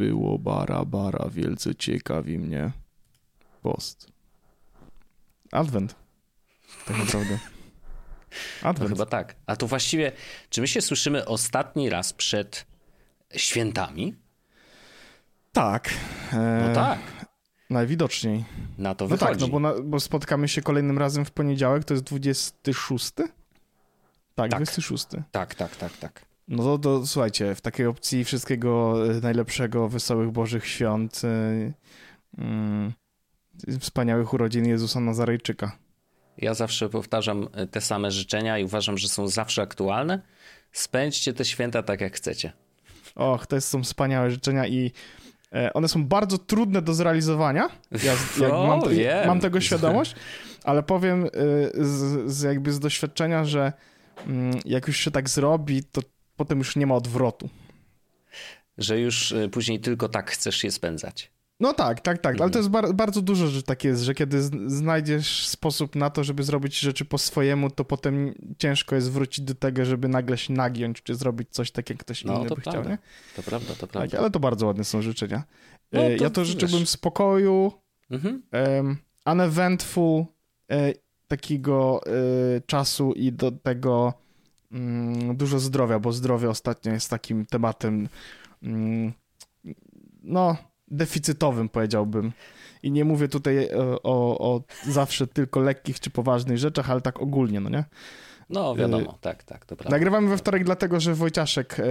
było bara bara, wielce ciekawi mnie. Post. Advent. Tak naprawdę. No Advent. chyba tak. A to właściwie, czy my się słyszymy ostatni raz przed świętami? Tak. E, No tak, Najwidoczniej. na to No wychodzi. tak, no bo, na, bo spotkamy się kolejnym razem w poniedziałek, to jest 26? Tak, Tak. 26. tak, tak, tak, tak. No to, to słuchajcie, w takiej opcji wszystkiego e, najlepszego, wesołych Bożych Świąt, e, mm, wspaniałych urodzin Jezusa Nazarejczyka. Ja zawsze powtarzam e, te same życzenia i uważam, że są zawsze aktualne. Spędźcie te święta tak, jak chcecie. Och, to są wspaniałe życzenia i one są bardzo trudne do zrealizowania. Ja O, mam, wiem. mam tego świadomość, ale powiem z, z jakby z doświadczenia, że mm, jak już się tak zrobi, to potem już nie ma odwrotu. Że już e, później tylko tak chcesz je spędzać. No tak, tak, tak, Mhm. ale to jest bar bardzo dużo, że tak jest, że kiedy znajdziesz sposób na to, żeby zrobić rzeczy po swojemu, to potem ciężko jest wrócić do tego, żeby nagle się nagiąć, czy zrobić coś tak, jak ktoś No, inny to by chciał, prawda. nie? To prawda, to Tak, prawda. ale to bardzo ładne są życzenia. No, E, to ja to wiesz. życzyłbym spokoju, Mhm. um, uneventful e, takiego e, czasu i do tego dużo zdrowia, bo zdrowie ostatnio jest takim tematem mm, no, deficytowym powiedziałbym. I nie mówię tutaj e, o, o zawsze tylko lekkich czy poważnych rzeczach, ale tak ogólnie, no nie? No wiadomo, tak, tak, to prawda. Nagrywamy we wtorek dlatego, że Wojciaszek e,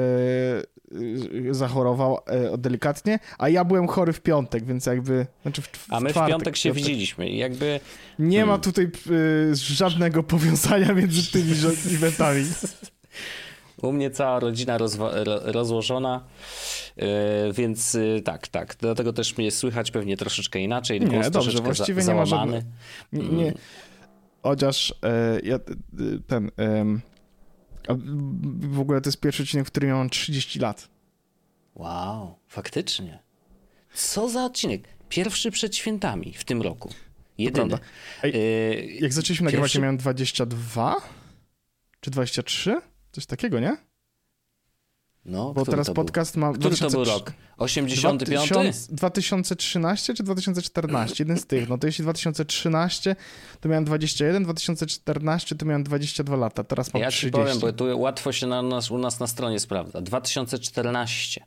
zachorował e, delikatnie, a ja byłem chory w piątek, więc jakby... Znaczy w, w A my w czwartek, piątek się widzieliśmy i jakby Nie ma Hmm. tutaj e, żadnego powiązania między tymi eventami. u mnie cała rodzina rozłożona, yy, więc yy, tak, tak. Dlatego też mnie słychać pewnie troszeczkę inaczej. Nie, dobrze, troszeczkę właściwie za- nie ma załamany. Nie, nie. Chociaż e, ja, e, ten... w- ogóle to jest pierwszy odcinek, w którym ja mam 30 lat. Wow, faktycznie. Co za odcinek? Pierwszy przed świętami w tym roku. Jedyny. Ej, Yy, Jak zaczęliśmy nagrywać, Pierwszy- ja miałem 22? Czy 23? Coś takiego, nie? No, Bo który teraz to był? podcast ma... Który to był 2003 rok? 85? 2000 2013 czy 2014? Jeden z tych. No to jeśli 2013 to miałem 21, 2014 to miałem 22 lata, teraz mam Ja ci 30. powiem, bo tu łatwo się na nas, u nas na stronie sprawdza. 2014.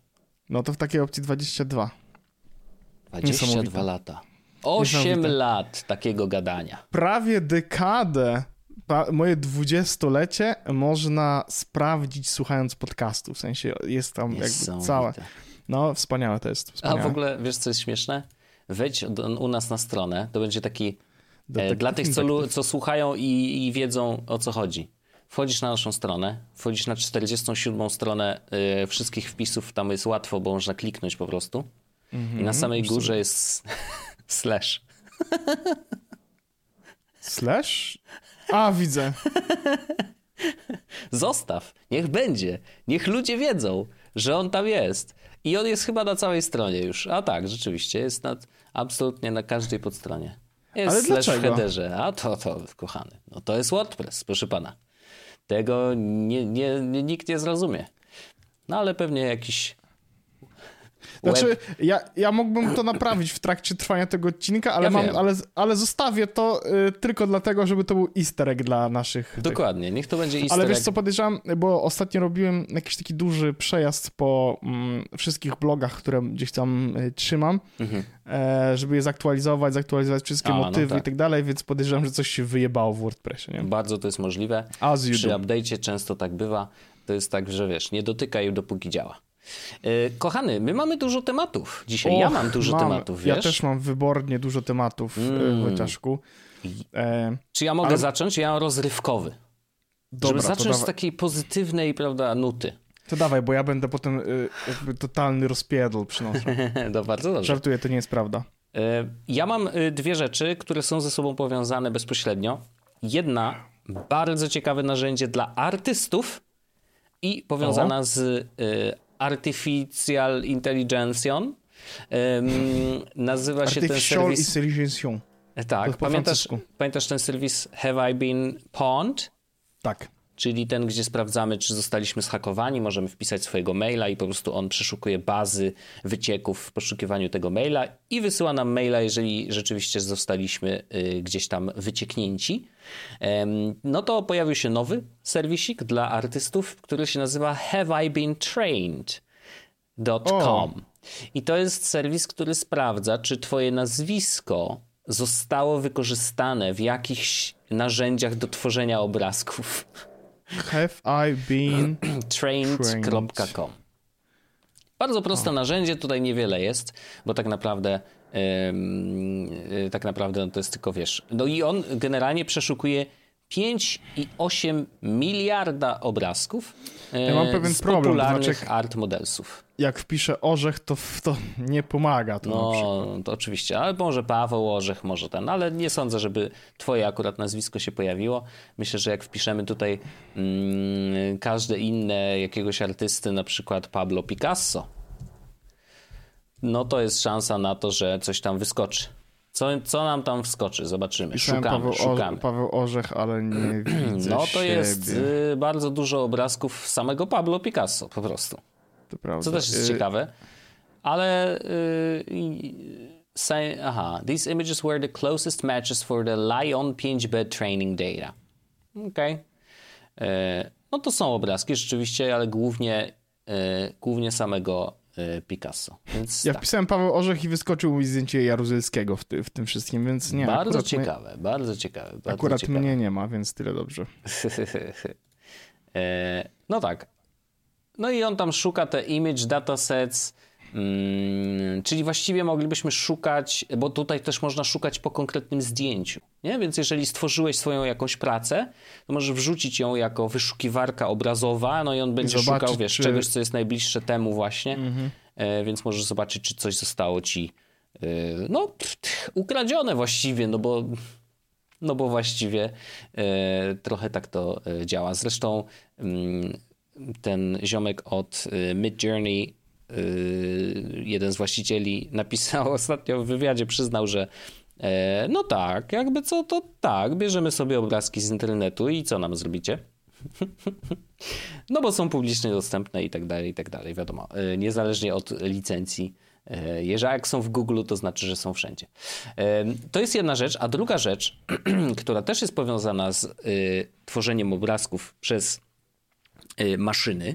No to w takiej opcji 22. 22 Niesamowite. lata. 8 Niesamowite. lat takiego gadania. Prawie dekadę, moje dwudziestolecie można sprawdzić słuchając podcastu. W sensie jest tam jakby całe. No, wspaniałe to jest. A Wspaniałe. w ogóle, wiesz co jest śmieszne? Wejdź do, u nas na stronę, to będzie taki e, Detektyw, dla tych, co, co słuchają i, i wiedzą o co chodzi. Wchodzisz na naszą stronę, wchodzisz na 47 stronę e, wszystkich wpisów, tam jest łatwo, bo można kliknąć po prostu. I Mhm. na samej górze jest slash. Slash? A, widzę. Zostaw, niech będzie. Niech ludzie wiedzą, że on tam jest. I on jest chyba na całej stronie już. A tak, rzeczywiście, jest na, absolutnie na każdej podstronie. Jest Ale slash w dlaczego? headerze. A to, to, kochany. No to jest WordPress, proszę pana. Tego nie, nie, nie, nikt nie zrozumie. No ale pewnie jakiś Znaczy, ja, ja mógłbym to naprawić w trakcie trwania tego odcinka, ale, Ja mam, ale, ale zostawię to y, tylko dlatego, żeby to był easter egg dla naszych... tych- Dokładnie, niech to będzie easter Ale wiesz egg. co podejrzewam, bo ostatnio robiłem jakiś taki duży przejazd po mm, wszystkich blogach, które gdzieś tam y, trzymam, Mhm. e, żeby je zaktualizować, zaktualizować wszystkie A, no motywy tak. i tak dalej, więc podejrzewam, że coś się wyjebało w WordPressie, nie? Bardzo to jest możliwe. As Przy update'cie często tak bywa. To jest tak, że wiesz, nie dotykaj dopóki działa. E, Kochany, my mamy dużo tematów dzisiaj. ja Och, mam dużo mam. tematów, wiesz? Ja też mam wybornie dużo tematów, Mm. mm. Wojciaszku. E, Czy ja mogę Ale- zacząć? Ja mam rozrywkowy. dobra, żeby zacząć z takiej pozytywnej, prawda, nuty. to dawaj, bo ja będę potem y, jakby totalny rozpierdol przynoszę. no bardzo dobrze. Żartuję, to nie jest prawda. E, Ja mam e, dwie rzeczy, które są ze sobą powiązane bezpośrednio. Jedna, bardzo ciekawe narzędzie dla artystów i powiązana z e, Artificial Intelligencją. Em, nazywa się ten serwis... Intelligence. To Tak, pamiętasz, pamiętasz ten serwis Have I Been Pawned? Tak. Czyli ten, gdzie sprawdzamy, czy zostaliśmy zhakowani, możemy wpisać swojego maila i po prostu on przeszukuje bazy wycieków w poszukiwaniu tego maila i wysyła nam maila, jeżeli rzeczywiście zostaliśmy y, gdzieś tam wycieknięci. No to pojawił się nowy serwisik dla artystów, który się nazywa Have I Been Trained.com. I to jest serwis, który sprawdza, czy twoje nazwisko zostało wykorzystane w jakichś narzędziach do tworzenia obrazków. Have I been trained.com. Bardzo proste narzędzie, tutaj niewiele jest, bo tak naprawdę yy, tak naprawdę no to jest tylko wiesz. No i on generalnie przeszukuje 5,8 miliarda obrazków ja mam pewien z problem, popularnych to znaczy, art modelsów. Jak wpiszę orzech, to, to nie pomaga. To no, to oczywiście, ale może Paweł Orzech, może ten, ale nie sądzę, żeby twoje akurat nazwisko się pojawiło. Myślę, że jak wpiszemy tutaj mm, każde inne jakiegoś artysty, na przykład Pablo Picasso, no to jest szansa na to, że coś tam wyskoczy. Co, co nam tam wskoczy? Zobaczymy. Szukamy, Paweł, szukamy. Paweł Orzech, ale nie widzę No to siebie. jest y, bardzo dużo obrazków samego Pablo Picasso po prostu. To prawda. Co też jest y ciekawe. Ale y, say, aha, these images were the closest matches for the Lion 5-bed training data. Okej. Okay. No to są obrazki rzeczywiście, ale głównie, y, głównie samego Picasso. Więc ja tak. wpisałem Paweł Orzech i wyskoczył mi zdjęcie Jaruzelskiego w, ty, w tym wszystkim, więc nie. Bardzo ciekawe, my... bardzo ciekawe. Bardzo akurat ciekawe. mnie nie ma, więc tyle dobrze. e, no tak. No i on tam szuka te image datasets, Hmm, czyli właściwie moglibyśmy szukać, bo tutaj też można szukać po konkretnym zdjęciu. Nie? Więc jeżeli stworzyłeś swoją jakąś pracę, to możesz wrzucić ją jako wyszukiwarka obrazowa, no i on będzie zobaczyć, szukał, wiesz, czy... czegoś, co jest najbliższe temu właśnie, mhm. e, więc możesz zobaczyć, czy coś zostało ci e, no, pff, ukradzione właściwie, no bo no bo właściwie e, trochę tak to e, działa. Zresztą mm, ten ziomek od e, Mid Journey jeden z właścicieli napisał ostatnio w wywiadzie, przyznał, że e, no tak, jakby co, to tak, bierzemy sobie obrazki z internetu i co nam zrobicie? No bo są publicznie dostępne i tak dalej, i tak dalej, wiadomo, e, niezależnie od licencji. E, jeżeli jak są w Google, to znaczy, że są wszędzie. To jest jedna rzecz, a druga rzecz, która też jest powiązana z tworzeniem obrazków przez maszyny,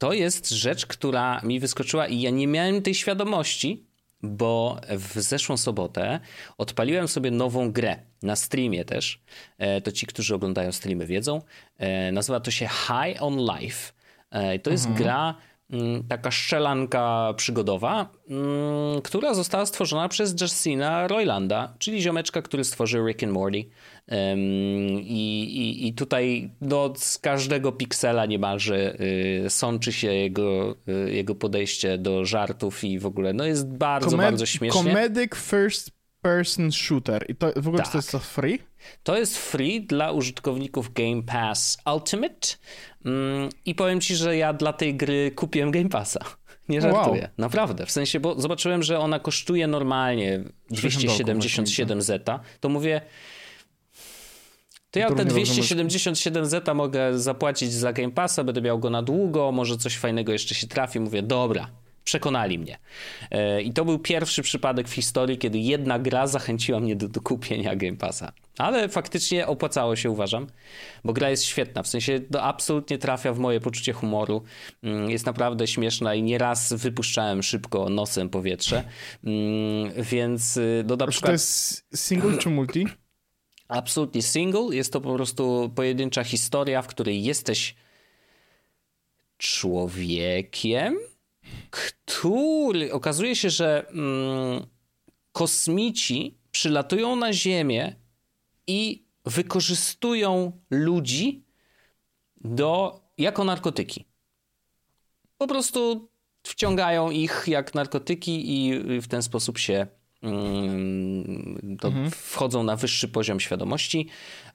to jest rzecz, która mi wyskoczyła i ja nie miałem tej świadomości, bo w zeszłą sobotę odpaliłem sobie nową grę na streamie też. E, to ci, którzy oglądają streamy wiedzą. E, nazywa to się High on Life. E, to jest mhm. gra Mm, taka szczelanka przygodowa, mm, która została stworzona przez Justina Roylanda, czyli ziomeczka, który stworzył Rick and Morty. I, i, i tutaj no, z każdego piksela niemalże y, sączy się jego, y, jego podejście do żartów i w ogóle no jest bardzo, Comed bardzo śmiesznie. Comedic first person shooter. I to w ogóle tak. to jest to free? To jest free dla użytkowników Game Pass Ultimate. Mm, I powiem ci, że ja dla tej gry kupiłem Game Passa. Nie żartuję. Wow. Naprawdę. W sensie, bo zobaczyłem, że ona kosztuje normalnie 277 zeta. To mówię, to ja te 277 zeta mogę zapłacić za Game Passa, będę miał go na długo, może coś fajnego jeszcze się trafi. Mówię, dobra, przekonali mnie. E, I to był pierwszy przypadek w historii, kiedy jedna gra zachęciła mnie do, do kupienia Game Passa. Ale faktycznie opłacało się, uważam, bo gra jest świetna. W sensie to absolutnie trafia w moje poczucie humoru. Mm, jest naprawdę śmieszna i nieraz wypuszczałem szybko nosem powietrze. Mm, więc y, no, na przykład... to jest single czy multi? Absolutnie single. Jest to po prostu pojedyncza historia, w której jesteś człowiekiem, który okazuje się, że mm, kosmici przylatują na Ziemię i wykorzystują ludzi do, jako narkotyki. Po prostu wciągają ich jak narkotyki i w ten sposób się mm, mhm. wchodzą na wyższy poziom świadomości,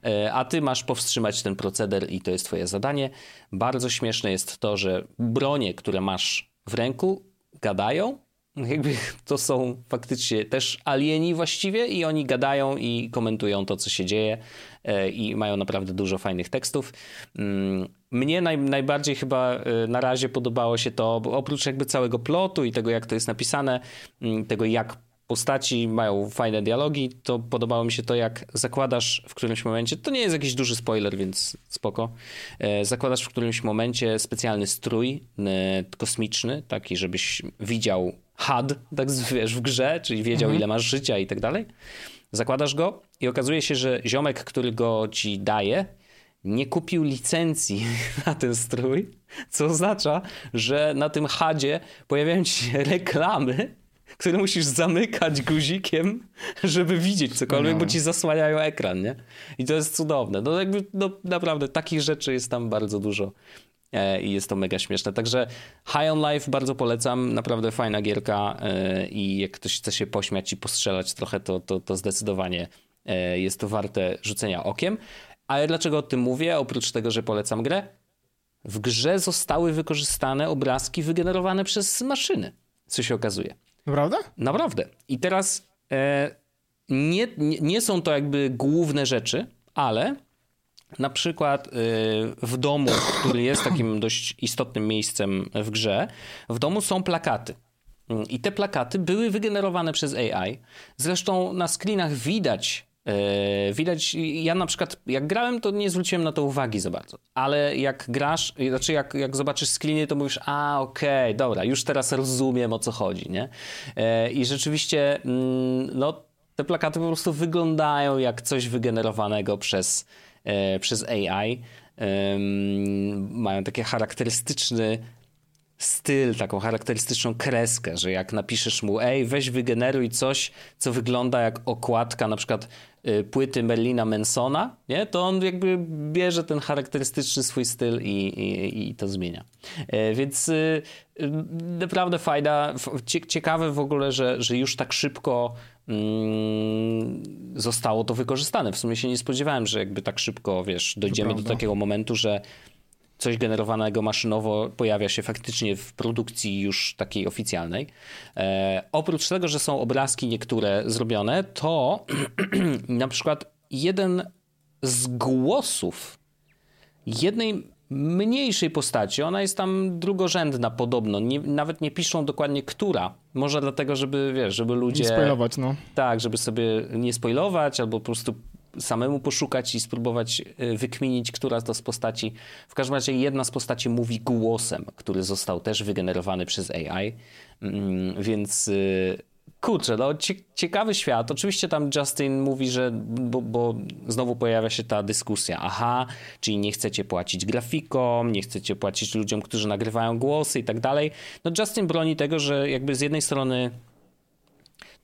e, a ty masz powstrzymać ten proceder i to jest twoje zadanie. Bardzo śmieszne jest to, że bronie, które masz w ręku, gadają jakby to są faktycznie też alieni właściwie i oni gadają i komentują to, co się dzieje e, i mają naprawdę dużo fajnych tekstów. Mm, mnie naj, najbardziej chyba e, na razie podobało się to, bo oprócz jakby całego plotu i tego, jak to jest napisane, mm, tego jak postaci mają fajne dialogi, to podobało mi się to, jak zakładasz w którymś momencie, to nie jest jakiś duży spoiler, więc spoko, e, zakładasz w którymś momencie specjalny strój kosmiczny, taki, żebyś widział HUD, tak wiesz, w grze, czyli wiedział mhm. ile masz życia i tak dalej. Zakładasz go i okazuje się, że ziomek, który go ci daje, nie kupił licencji na ten strój, co oznacza, że na tym HUDzie pojawiają się reklamy, które musisz zamykać guzikiem, żeby widzieć cokolwiek, no. bo ci zasłaniają ekran, nie? I to jest cudowne. No jakby, no naprawdę, takich rzeczy jest tam bardzo dużo. E, i jest to mega śmieszne. Także High on Life bardzo polecam, naprawdę fajna gierka e, i jak ktoś chce się pośmiać i postrzelać trochę, to, to, to zdecydowanie e, jest to warte rzucenia okiem. Ale dlaczego o tym mówię? Oprócz tego, że polecam grę, w grze zostały wykorzystane obrazki wygenerowane przez maszyny, co się okazuje. Naprawdę? Naprawdę. I teraz e, nie, nie, nie są to jakby główne rzeczy, ale na przykład y, w domu, który jest takim dość istotnym miejscem w grze, w domu są plakaty. Mm, I te plakaty były wygenerowane przez AI. Zresztą na screenach widać, widać, ja na przykład jak grałem, to nie zwróciłem na to uwagi za bardzo. Ale jak grasz, znaczy jak, jak zobaczysz screeny, to mówisz, a okej, okay, dobra, już teraz rozumiem o co chodzi, nie? Y, I rzeczywiście, mm, no, te plakaty po prostu wyglądają jak coś wygenerowanego przez E, przez AI. Mają taki charakterystyczny styl, taką charakterystyczną kreskę, że jak napiszesz mu, ej, weź wygeneruj coś, co wygląda jak okładka na przykład y, płyty Merlina Mansona, nie? to on jakby bierze ten charakterystyczny swój styl i, i, i to zmienia. E, więc y, y, naprawdę fajna, ciekawe w ogóle, że, że już tak szybko Mm, zostało to wykorzystane. W sumie się nie spodziewałem, że jakby tak szybko, wiesz, dojdziemy do takiego momentu, że coś generowanego maszynowo pojawia się faktycznie w produkcji już takiej oficjalnej. E, oprócz tego, że są obrazki niektóre zrobione, to na przykład jeden z głosów jednej mniejszej postaci. Ona jest tam drugorzędna podobno. Nie, nawet nie piszą dokładnie która. Może dlatego, żeby, wiesz, żeby ludzie... Nie spoilować, no. Tak, żeby sobie nie spoilować albo po prostu samemu poszukać i spróbować e, wykminić, która to z postaci. W każdym razie jedna z postaci mówi głosem, który został też wygenerowany przez AI. Mm, więc y, kurczę, no ciekawy świat. Oczywiście tam Justin mówi, że, bo, bo, znowu pojawia się ta dyskusja, aha, czyli nie chcecie płacić grafikom, nie chcecie płacić ludziom, którzy nagrywają głosy i tak dalej. No Justin broni tego, że jakby z jednej strony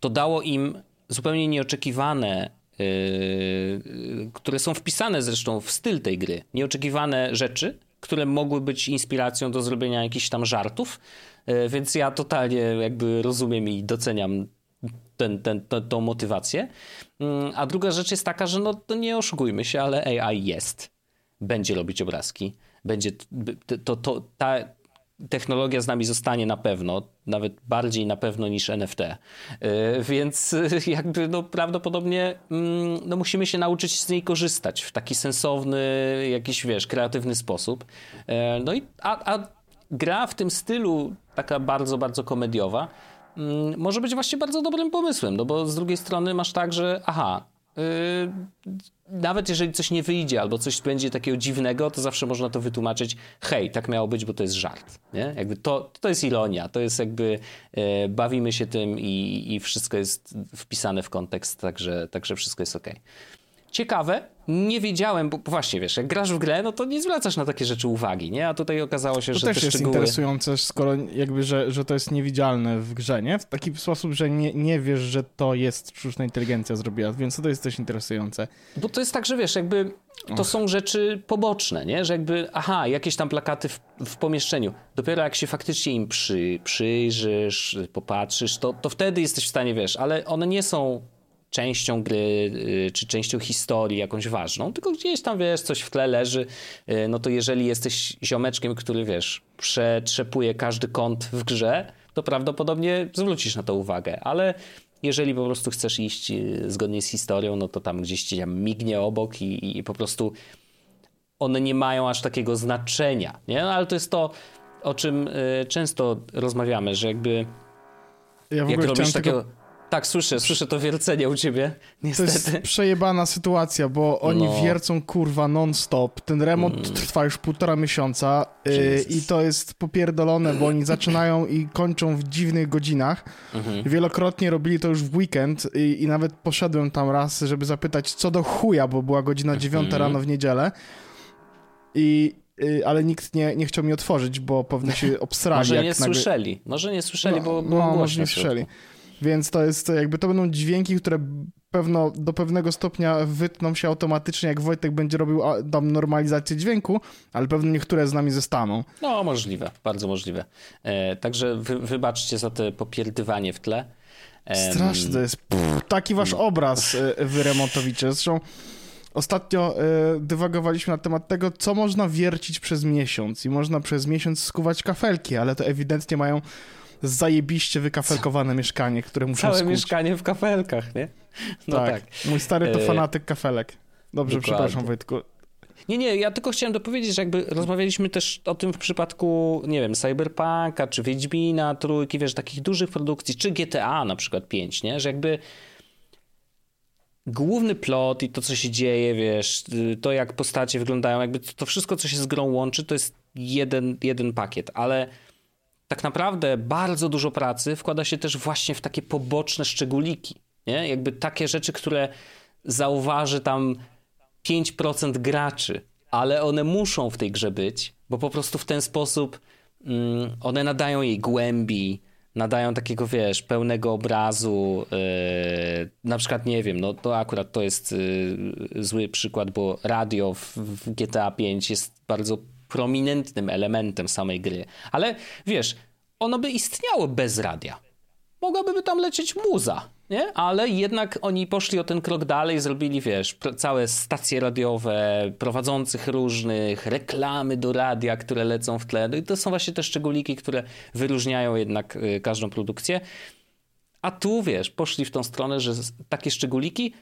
to dało im zupełnie nieoczekiwane które są wpisane zresztą w styl tej gry, nieoczekiwane rzeczy, które mogły być inspiracją do zrobienia jakichś tam żartów, E, więc ja totalnie jakby rozumiem i doceniam ten, ten, to, tą motywację. Mm, a druga rzecz jest taka, że no to nie oszukujmy się, ale AI jest. Będzie robić obrazki. Będzie to, to, ta technologia z nami zostanie na pewno, nawet bardziej na pewno niż NFT. E, więc jakby no prawdopodobnie mm, no musimy się nauczyć z niej korzystać w taki sensowny, jakiś wiesz, kreatywny sposób. E, no i a, a gra w tym stylu, taka bardzo, bardzo komediowa, mm, może być właśnie bardzo dobrym pomysłem, no bo z drugiej strony masz tak, że aha, nawet jeżeli coś nie wyjdzie albo coś będzie takiego dziwnego, to zawsze można to wytłumaczyć, hej, tak miało być, bo to jest żart, nie? Jakby to, to jest ironia, to jest jakby yy, bawimy się tym i, i wszystko jest wpisane w kontekst, także, także wszystko jest ok ciekawe. Nie wiedziałem, bo właśnie wiesz, jak grasz w grę, no to nie zwracasz na takie rzeczy uwagi, nie? A tutaj okazało się, to że też te jest szczegóły... interesujące, skoro jakby, że, że to jest niewidzialne w grze, nie? W taki sposób, że nie, nie wiesz, że to jest sztuczna inteligencja zrobiła, więc to jest też interesujące. Bo to jest tak, że wiesz, jakby to Och. są rzeczy poboczne, nie? Że jakby, aha, jakieś tam plakaty w, w pomieszczeniu. Dopiero jak się faktycznie im przy, przyjrzysz, popatrzysz, to, to wtedy jesteś w stanie, wiesz, ale one nie są częścią gry, y, czy częścią historii jakąś ważną, tylko gdzieś tam, wiesz, coś w tle leży, y, no to jeżeli jesteś ziomeczkiem, który, wiesz, przetrzepuje każdy kąt w grze, to prawdopodobnie zwrócisz na to uwagę, ale jeżeli po prostu chcesz iść y, zgodnie z historią, no to tam gdzieś ci mignie obok i, i po prostu one nie mają aż takiego znaczenia, nie? No, ale to jest to, o czym często rozmawiamy, że jakby ja jak robisz takiego... Tego tak, słyszę, słyszę to wiercenie u ciebie, niestety. To jest przejebana sytuacja, bo oni no. wiercą kurwa non-stop. Ten remont mm. trwa już półtora miesiąca yy, i to jest popierdolone, bo oni zaczynają i kończą w dziwnych godzinach. Mhm. Wielokrotnie robili to już w weekend i, i, nawet poszedłem tam raz, żeby zapytać co do chuja, bo była godzina dziewiąta mhm. rano w niedzielę. I, y, ale nikt nie, nie chciał mi otworzyć, bo pewnie się obsrali. Może nie nagle... słyszeli, może nie słyszeli, no, bo było no, może nie słyszeli. Więc to jest jakby to będą dźwięki, które pewno do pewnego stopnia wytną się automatycznie, jak Wojtek będzie robił tam normalizację dźwięku, ale pewno niektóre z nami zostaną. No, możliwe, bardzo możliwe. E, także wy, wybaczcie za te popierdywanie w tle. E, Straszny to jest pff, taki wasz obraz, e, wy remontowicze. Zresztą ostatnio e, dywagowaliśmy na temat tego, co można wiercić przez miesiąc i można przez miesiąc skuwać kafelki, ale to ewidentnie mają zajebiście wykafelkowane mieszkanie, które muszą Całe skuć. mieszkanie w kafelkach, nie? No tak. tak. Mój stary to e, fanatyk kafelek. Dobrze, Dokładnie. przepraszam Wojtku. Nie, nie, ja tylko chciałem dopowiedzieć, że jakby rozmawialiśmy też o tym w przypadku, nie wiem, Cyberpunka, czy Wiedźmina, Trójki, wiesz, takich dużych produkcji, czy GTA na przykład 5, nie? Że jakby główny plot i to, co się dzieje, wiesz, to jak postacie wyglądają, jakby to wszystko, co się z grą łączy, to jest jeden, jeden pakiet, ale tak naprawdę bardzo dużo pracy wkłada się też właśnie w takie poboczne szczególiki. Nie? Jakby takie rzeczy, które zauważy tam 5% graczy, ale one muszą w tej grze być, bo po prostu w ten sposób mm, one nadają jej głębi, nadają takiego, wiesz, pełnego obrazu. Yy, na przykład, nie wiem, no to akurat to jest yy, zły przykład, bo radio w, w GTA 5 jest bardzo prominentnym elementem samej gry. Ale wiesz, ono by istniało bez radia. Mogłaby tam lecieć muza, nie? Ale jednak oni poszli o ten krok dalej, zrobili, wiesz, całe stacje radiowe, prowadzących różnych, reklamy do radia, które lecą w tle. No i to są właśnie te szczególiki, które wyróżniają jednak y, każdą produkcję. A tu, wiesz, poszli w tą stronę, że takie szczególiki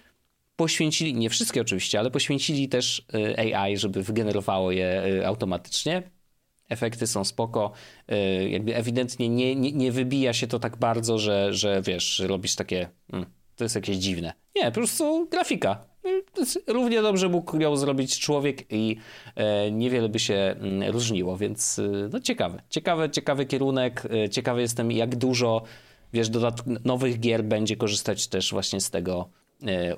poświęcili, nie wszystkie oczywiście, ale poświęcili też y, AI, żeby wygenerowało je y, automatycznie. Efekty są spoko. Y, jakby ewidentnie nie, nie, nie wybija się to tak bardzo, że, że wiesz, robisz takie. Mm, to jest jakieś dziwne. Nie, po prostu grafika. Równie dobrze mógł ją zrobić człowiek i e, niewiele by się mm, różniło, więc no ciekawe. Ciekawy, ciekawy kierunek. Ciekawy jestem, jak dużo wiesz, dodat- nowych gier będzie korzystać też właśnie z tego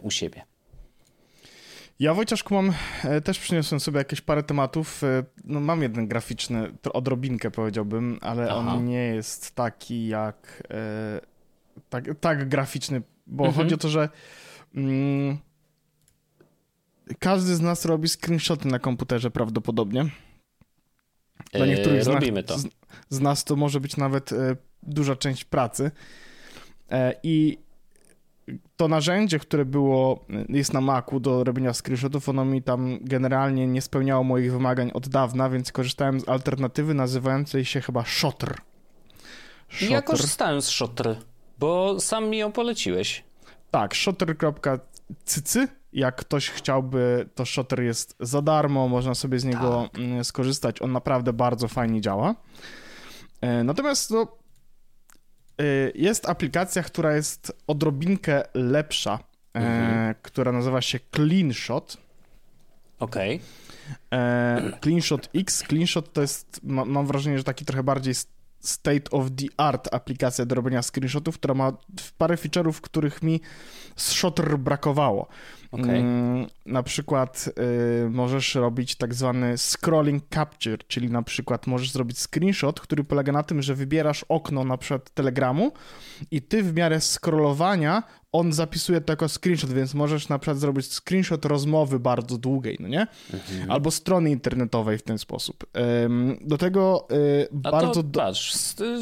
u siebie. Ja Wojciaszku mam, e, też przyniosłem sobie jakieś parę tematów. E, no, mam jeden graficzny, odrobinkę powiedziałbym, ale Aha. on nie jest taki jak e, tak, tak graficzny, bo mhm. chodzi o to, że mm, każdy z nas robi screenshoty na komputerze prawdopodobnie. Dla niektórych z, robimy to. Z, z, nas to może być nawet e, duża część pracy. E, I to narzędzie, które było, jest na Macu do robienia screenshotów, ono mi tam generalnie nie spełniało moich wymagań od dawna, więc korzystałem z alternatywy nazywającej się chyba Shotr. Shotr. Ja korzystałem z Shotr, bo sam mi ją poleciłeś. Tak, shotr.cycy. Jak ktoś chciałby, to Shotr jest za darmo, można sobie z niego tak. Mm, skorzystać. On naprawdę bardzo fajnie działa. E, natomiast no, jest aplikacja, która jest odrobinkę lepsza, e, mhm. która nazywa się CleanShot. Okej. Okay. E, CleanShot X. CleanShot to jest, mam wrażenie, że taki trochę bardziej state of the art aplikacja do robienia screenshotów, która ma parę feature'ów, których mi z Shotr brakowało. Okay. Mm, na przykład y, możesz robić tak zwany scrolling capture, czyli na przykład możesz zrobić screenshot, który polega na tym, że wybierasz okno na przykład Telegramu i ty w miarę scrollowania on zapisuje to jako screenshot, więc możesz na przykład zrobić screenshot rozmowy bardzo długiej, no nie? Mhm. Albo strony internetowej w ten sposób. do tego y, A bardzo... To, patrz,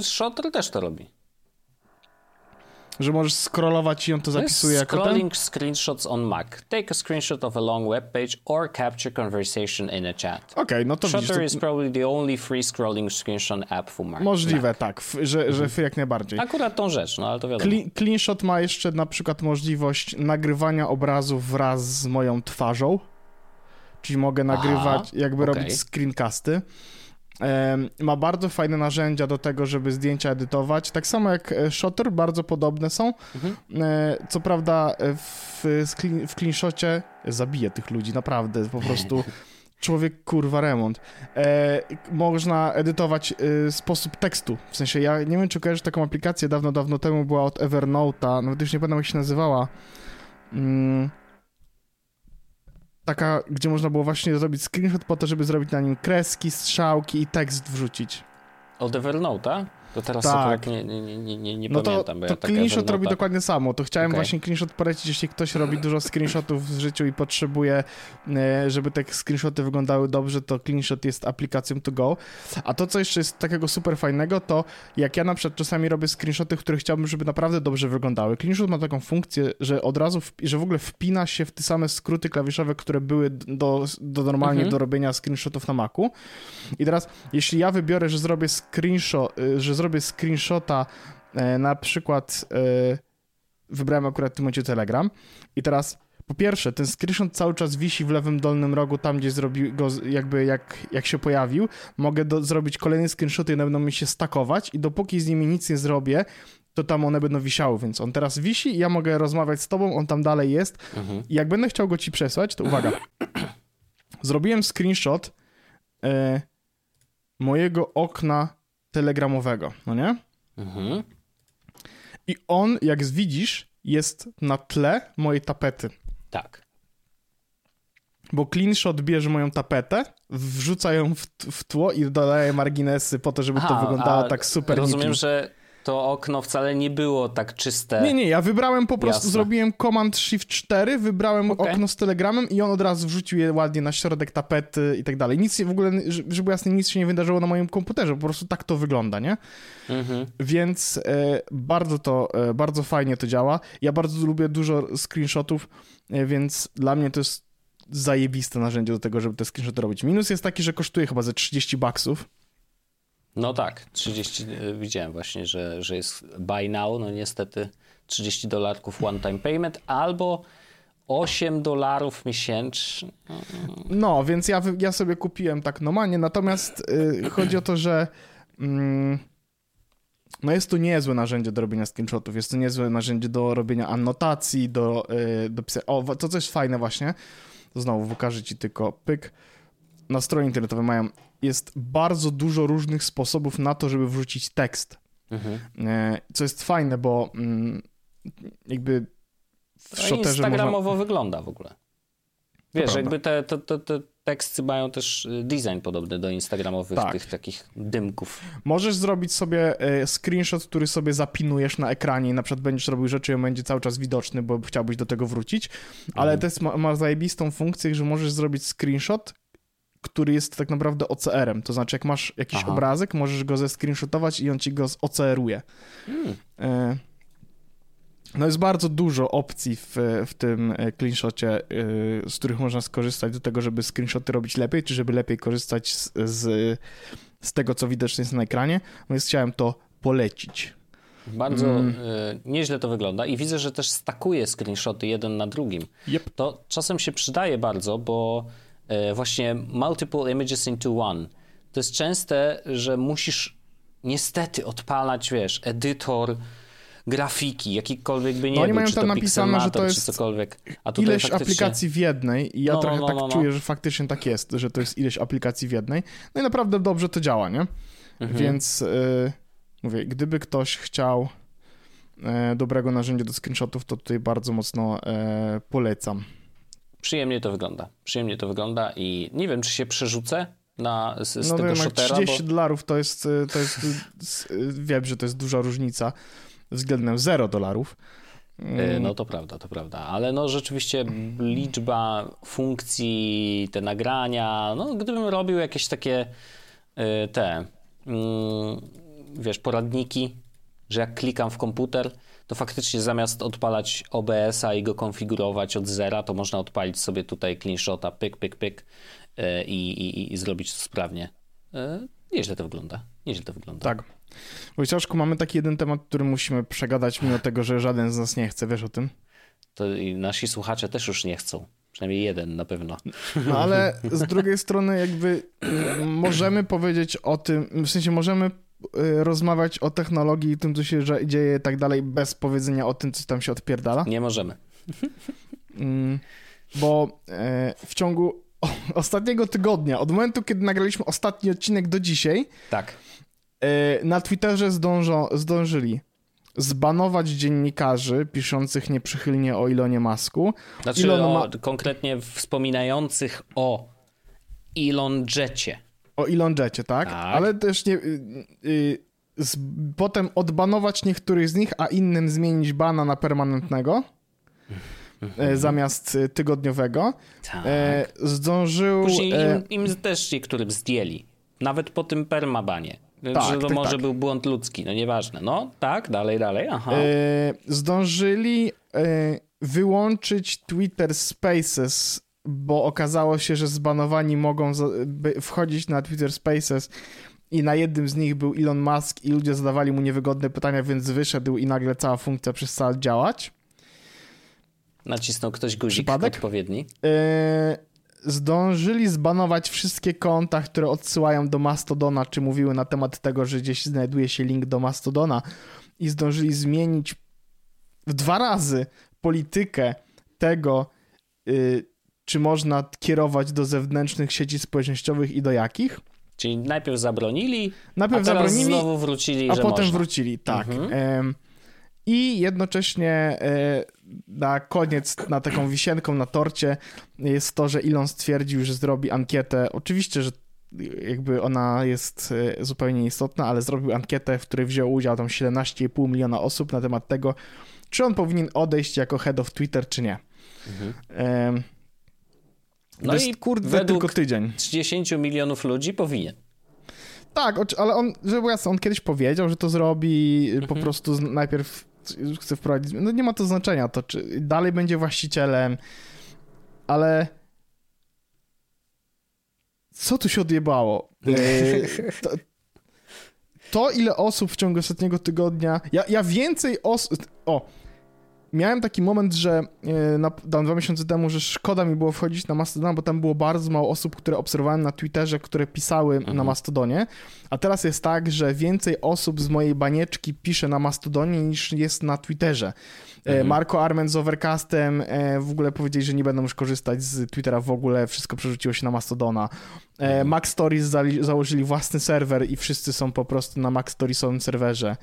Shotr też to robi. Że możesz scrollować i on to zapisuje to jako scrolling ten? screenshots on Mac. Take a screenshot of a long web page or capture conversation in a chat. Okej, okay, no to Shutter widzisz. To... is probably the only free scrolling screenshot app for Mac. Możliwe, Mac. tak, że, że jak najbardziej. Akurat tą rzecz, no ale to wiadomo. Clean, CleanShot ma jeszcze na przykład możliwość nagrywania obrazów wraz z moją twarzą, czyli mogę nagrywać, Aha, jakby okay. robić screencasty. Ma bardzo fajne narzędzia do tego, żeby zdjęcia edytować. Tak samo jak e, Shutter, bardzo podobne są. Mhm. E, co prawda e, w, w CleanShocie zabiję tych ludzi, naprawdę, po prostu człowiek kurwa remont. E, można edytować e, sposób tekstu. W sensie ja nie wiem, czy kojarzysz taką aplikację dawno, dawno temu była od Evernote'a, nawet już nie pamiętam jak się nazywała. Mm, taka, gdzie można było właśnie zrobić screenshot po to, żeby zrobić na nim kreski, strzałki i tekst wrzucić. Od Evernote'a? To teraz tak. nie, nie, nie, nie, nie no pamiętam. To, to ja screenshot robi dokładnie samo. To chciałem okay. właśnie screenshot polecić, jeśli ktoś robi dużo screenshotów w życiu i potrzebuje, e, żeby te screenshoty wyglądały dobrze, to screenshot jest aplikacją to go. A to, co jeszcze jest takiego super fajnego, to jak ja na przykład czasami robię screenshoty, które chciałbym, żeby naprawdę dobrze wyglądały. Screenshot ma taką funkcję, że od razu, że w ogóle wpina się w te same skróty klawiszowe, które były do, do normalnie mhm. do robienia screenshotów na Macu. I teraz, jeśli ja wybiorę, że zrobię screenshot, e, że zrobię screenshota, e, na przykład e, wybrałem akurat w tym momencie Telegram i teraz po pierwsze, ten screenshot cały czas wisi w lewym dolnym rogu, tam gdzie zrobił go, jakby jak, jak się pojawił. Mogę do, zrobić kolejne screenshoty i one będą mi się stakować i dopóki z nimi nic nie zrobię, to tam one będą wisiały, więc on teraz wisi i ja mogę rozmawiać z tobą, on tam dalej jest. Mhm. I jak będę chciał go ci przesłać, to uwaga. Zrobiłem screenshot e, mojego okna telegramowego, no nie? Mhm. I on, jak widzisz, jest na tle mojej tapety. Tak. Bo CleanShot bierze moją tapetę, wrzuca ją w, w tło i dodaje marginesy po to, żeby Aha, to wyglądało tak super Rozumiem, że to okno wcale nie było tak czyste. Nie, nie, ja wybrałem po prostu, Jasne. zrobiłem Command Shift 4, wybrałem okay. okno z telegramem i on od razu wrzucił je ładnie na środek tapety i tak dalej. Nic w ogóle, żeby jasne, nic się nie wydarzyło na moim komputerze, po prostu tak to wygląda, nie? Mhm. Więc e, bardzo to, e, bardzo fajnie to działa. Ja bardzo lubię dużo screenshotów, e, więc dla mnie to jest zajebiste narzędzie do tego, żeby te screenshoty robić. Minus jest taki, że kosztuje chyba ze 30 baksów. No tak, 30, e, widziałem właśnie, że, że jest buy now, no niestety 30 dolarków one time payment albo 8 dolarów miesięcznie. No, więc ja, ja sobie kupiłem tak normalnie, natomiast yy, chodzi o to, że yy, no jest to niezłe narzędzie do robienia screenshotów, jest to niezłe narzędzie do robienia anotacji, do, yy, do pisania. O, to co jest fajne właśnie, to znowu pokażę ci tylko pyk. Na stronie internetowej mają jest bardzo dużo różnych sposobów na to, żeby wrzucić tekst. Mhm. E, co jest fajne, bo mm, jakby w no shotterze Instagramowo można... wygląda w ogóle. Wiesz, jakby te, te, te, te, teksty mają też y, design podobny do instagramowych tak. tych takich dymków. Możesz zrobić sobie e, screenshot, który sobie zapinujesz na ekranie i na przykład będziesz robił rzeczy i on będzie cały czas widoczny, bo chciałbyś do tego wrócić, ale mhm. też ma, ma zajebistą funkcję, że możesz zrobić screenshot, który jest tak naprawdę OCR-em. To znaczy, jak masz jakiś Aha. obrazek, możesz go zescreenshotować i on ci go OCR-uje. Hmm. E, no jest bardzo dużo opcji w, w tym e, screenshocie, e, z których można skorzystać do tego, żeby screenshoty robić lepiej, czy żeby lepiej korzystać z, z, z tego, co widoczne jest na ekranie. No więc chciałem to polecić. Bardzo mm. nieźle to wygląda i widzę, że też stakuje screenshoty jeden na drugim. Yep. To czasem się przydaje bardzo, bo właśnie multiple images into one. To jest częste, że musisz niestety odpalać, wiesz, edytor, grafiki, jakikolwiek by nie no, oni był, mają tam napisane, że to jest cokolwiek. A ileś faktycznie... aplikacji w jednej i ja no, trochę no, tak no, no, czuję, że faktycznie tak jest, że to jest ileś aplikacji w jednej. No i naprawdę dobrze to działa, nie? Mhm. Więc yy, mówię, gdyby ktoś chciał yy, dobrego narzędzia do screenshotów, to tutaj bardzo mocno yy, polecam przyjemnie to wygląda. Przyjemnie to wygląda i nie wiem, czy się przerzucę na, z, z no tego wiem, shotera, 30 bo... dolarów to jest, to jest wiem, że to jest duża różnica względem 0 dolarów. E, no to prawda, to prawda, ale no rzeczywiście liczba funkcji, te nagrania, no gdybym robił jakieś takie te, mm, wiesz, poradniki, że jak klikam w komputer, to faktycznie zamiast odpalać OBS-a i go konfigurować od zera, to można odpalić sobie tutaj cleanshota, pyk, pyk, pyk e, i, i, i zrobić to sprawnie. E, nieźle to wygląda. Nieźle to wygląda. Tak. Wojciaszku, mamy taki jeden temat, który musimy przegadać, mimo tego, że żaden z nas nie chce. Wiesz o tym? To i nasi słuchacze też już nie chcą. Przynajmniej jeden na pewno. No ale z drugiej strony jakby możemy powiedzieć o tym, w sensie możemy rozmawiać o technologii, tym co się dzieje i tak dalej, bez powiedzenia o tym, co tam się odpierdala? Nie możemy. Mm, bo e, w ciągu ostatniego tygodnia, od momentu, kiedy nagraliśmy ostatni odcinek do dzisiaj, tak. E, na Twitterze zdążą, zdążyli zbanować dziennikarzy piszących nieprzychylnie o Elonie Masku. Znaczy Elon o, ma... konkretnie wspominających o Elon Jecie. O Elon Jecie, tak? tak. Ale też nie... Y, y, z, potem odbanować niektórych z nich, a innym zmienić bana na permanentnego. E, zamiast y, tygodniowego. Tak. E, zdążył... Później e, im, im też niektórym zdjęli. Nawet po tym permabanie. Tak, że to tak, może tak. był błąd ludzki, no nieważne. No tak, dalej, dalej, aha. E, zdążyli e, wyłączyć Twitter Spaces, bo okazało się, że zbanowani mogą wchodzić na Twitter Spaces i na jednym z nich był Elon Musk i ludzie zadawali mu niewygodne pytania, więc wyszedł i nagle cała funkcja przestała działać. Nacisnął ktoś guzik Przypadek? odpowiedni. E, zdążyli zbanować wszystkie konta, które odsyłają do Mastodona, czy mówiły na temat tego, że gdzieś znajduje się link do Mastodona i zdążyli zmienić w dwa razy politykę tego, yy, czy można kierować do zewnętrznych sieci społecznościowych i do jakich. Czyli najpierw zabronili, najpierw a teraz zabronili, znowu wrócili, a potem można. wrócili, tak. Mhm. I jednocześnie e, na koniec, na taką wisienką na torcie jest to, że Elon stwierdził, że zrobi ankietę. Oczywiście, że jakby ona jest e, zupełnie istotna, ale zrobił ankietę, w której wziął udział tam 17,5 miliona osób na temat tego, czy on powinien odejść jako head of Twitter, czy nie. Mhm. No jest, i kurde, tylko tydzień. 30 milionów ludzi powinien. Tak, ale on, żeby jasne, on kiedyś powiedział, że to zrobi mhm. po prostu najpierw chce wprowadzić. No nie ma to znaczenia, to czy dalej będzie właścicielem, ale co tu się odjebało? E, to, to, ile osób w ciągu ostatniego tygodnia. Ja, ja więcej osób. O, miałem taki moment, że e, na, dwa miesiące temu, że szkoda mi było wchodzić na Mastodon, bo tam było bardzo mało osób, które obserwowałem na Twitterze, które pisały mhm. na Mastodonie, a teraz jest tak, że więcej osób z mojej banieczki pisze na Mastodonie niż jest na Twitterze. E, mhm. Marco Armen z Overcastem e, w ogóle powiedzieli, że nie będą już korzystać z Twittera w ogóle, wszystko przerzuciło się na Mastodona. Mhm. Max Stories założyli własny serwer i wszyscy są po prostu na Max Storiesowym serwerze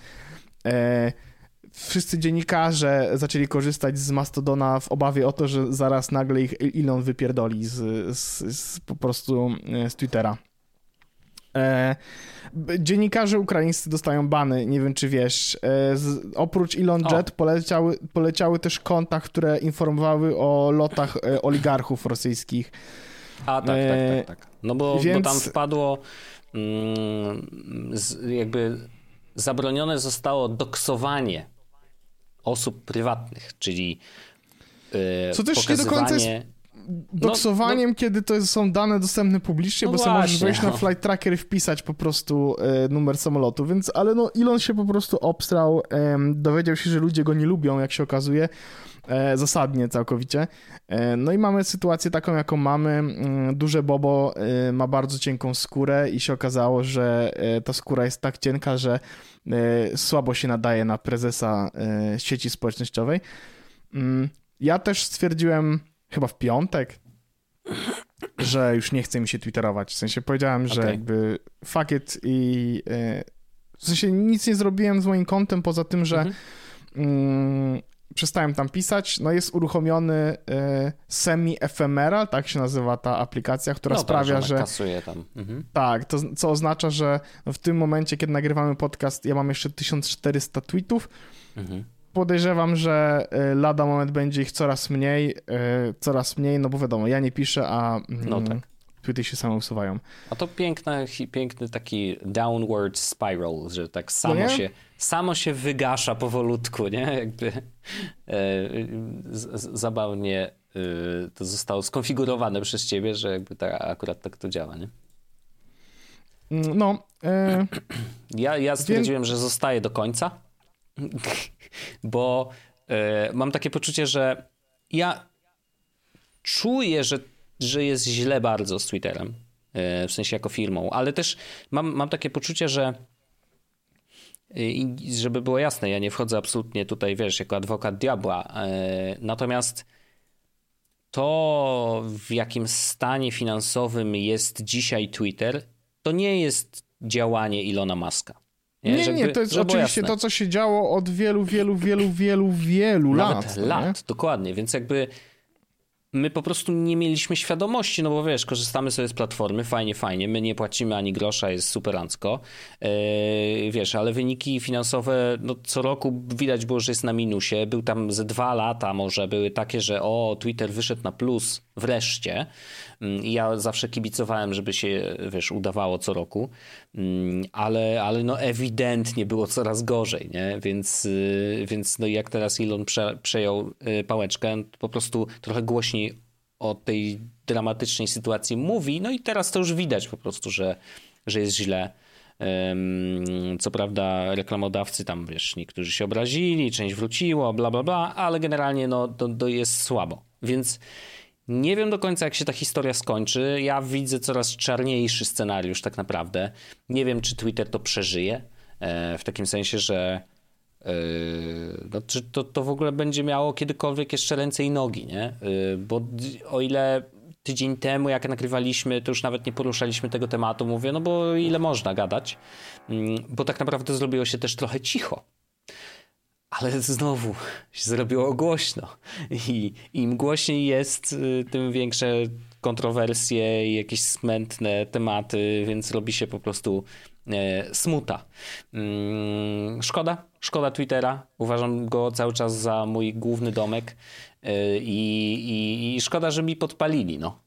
wszyscy dziennikarze zaczęli korzystać z Mastodona w obawie o to, że zaraz nagle ich Elon wypierdoli z, z, z po prostu e, z Twittera. E, dziennikarze ukraińscy dostają bany, nie wiem czy wiesz. E, z, oprócz Elon Jet poleciały, poleciały też konta, które informowały o lotach oligarchów rosyjskich. A, tak, tak, tak, tak. No bo, Więc... bo tam wpadło mm, z, jakby zabronione zostało doksowanie osób prywatnych, czyli yy, Co też pokazywanie... nie do końca jest doksowaniem, no, no, kiedy to są dane dostępne publicznie, no bo właśnie, sobie możesz wejść na no. flight tracker i wpisać po prostu e, numer samolotu, więc, ale no Elon się po prostu obstrał, e, dowiedział się, że ludzie go nie lubią, jak się okazuje, e, zasadnie całkowicie. E, no i mamy sytuację taką, jaką mamy. Mm, duże Bobo e, ma bardzo cienką skórę i się okazało, że e, ta skóra jest tak cienka, że słabo się nadaje na prezesa sieci społecznościowej. Mm, ja też stwierdziłem chyba w piątek, że już nie chce mi się twitterować. W sensie powiedziałem, że okay. jakby fuck it i w sensie nic nie zrobiłem z moim kontem poza tym, że mhm. mm, przestałem tam pisać. No jest uruchomiony y, semi-ephemeral, tak się nazywa ta aplikacja, która no, sprawia, tak, że... kasuje tam. Mhm. Tak, to co oznacza, że w tym momencie, kiedy nagrywamy podcast, ja mam jeszcze 1400 tweetów. Mhm. Podejrzewam, że y, lada moment będzie ich coraz mniej, y, coraz mniej, no bo wiadomo, ja nie piszę, a... No mm, tak tweety się same usuwają. A to piękny, piękny taki downward spiral, że tak samo no się samo się wygasza powolutku, nie? Jakby e, zabawnie e, to zostało skonfigurowane przez ciebie, że jakby ta, akurat tak to działa, nie? No. E... Ja, ja stwierdziłem, że zostaje do końca, bo e, mam takie poczucie, że ja czuję, że, że jest źle bardzo z Twitterem, e, w sensie jako firmą, ale też mam, mam takie poczucie, że i żeby było jasne, ja nie wchodzę absolutnie tutaj, wiesz, jako adwokat diabła. E, natomiast to, w jakim stanie finansowym jest dzisiaj Twitter, to nie jest działanie Ilona Muska. Nie, nie, Żeby, nie to jest oczywiście to, co się działo od wielu, wielu, wielu, wielu, wielu Nawet lat. lat, dokładnie. Więc jakby my po prostu nie mieliśmy świadomości, no bo wiesz, korzystamy sobie z platformy, fajnie, fajnie, my nie płacimy ani grosza, jest superancko, yy, wiesz, ale wyniki finansowe, no co roku widać było, że jest na minusie, był tam ze dwa lata może, były takie, że o, Twitter wyszedł na plus, wreszcie, mm, ja zawsze kibicowałem, żeby się, wiesz, udawało co roku, mm, ale, ale no ewidentnie było coraz gorzej, nie, więc, yy, więc no jak teraz Elon prze, przejął yy, pałeczkę, po prostu trochę głośniej o tej dramatycznej sytuacji mówi, no i teraz to już widać po prostu, że, że jest źle. Co prawda reklamodawcy tam, wiesz, niektórzy się obrazili, część wróciło, bla, bla, bla, ale generalnie no, to, to jest słabo. Więc nie wiem do końca, jak się ta historia skończy. Ja widzę coraz czarniejszy scenariusz tak naprawdę. Nie wiem, czy Twitter to przeżyje, e, w takim sensie, że no, czy to, to w ogóle będzie miało kiedykolwiek jeszcze ręce i nogi, nie? Yy, bo o ile tydzień temu, jak nagrywaliśmy, to już nawet nie poruszaliśmy tego tematu, mówię, no bo ile można gadać, yy, bo tak naprawdę zrobiło się też trochę cicho. Ale znowu się zrobiło głośno. I im głośniej jest, tym większe kontrowersje i jakieś smętne tematy, więc robi się po prostu E, smuta. Mm, szkoda, szkoda Twittera. Uważam go cały czas za mój główny domek e, i, i, i szkoda, że mi podpalili, no.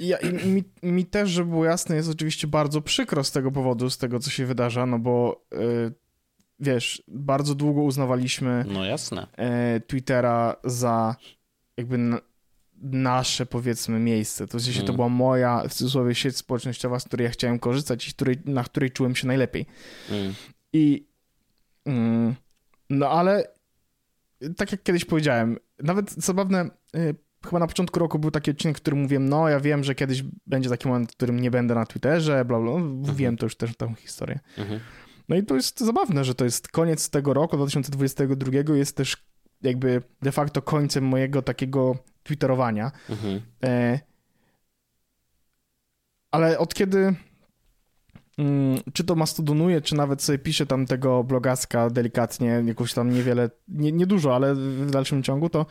Ja, mi, mi, też, żeby było jasne, jest oczywiście bardzo przykro z tego powodu, z tego, co się wydarza, no bo yy, wiesz, bardzo długo uznawaliśmy no jasne. Yy, Twittera za jakby nasze, powiedzmy, miejsce. To w sensie mm. to była moja, w cudzysłowie, sieć społecznościowa, z której ja chciałem korzystać i której, na której czułem się najlepiej. Mm. I no ale tak jak kiedyś powiedziałem, nawet zabawne, y, chyba na początku roku był taki odcinek, w którym mówiłem, no ja wiem, że kiedyś będzie taki moment, w którym nie będę na Twitterze, bla bla, mhm. wiem to już też tę historię. Mhm. No i to jest zabawne, że to jest koniec tego roku, 2022 jest też jakby de facto końcem mojego takiego twitterowania. Mhm. E, ale od kiedy mm, czy to mastodonuję, czy nawet sobie piszę tam tego blogaska delikatnie, jakoś tam niewiele, nie, nie dużo, ale w dalszym ciągu, to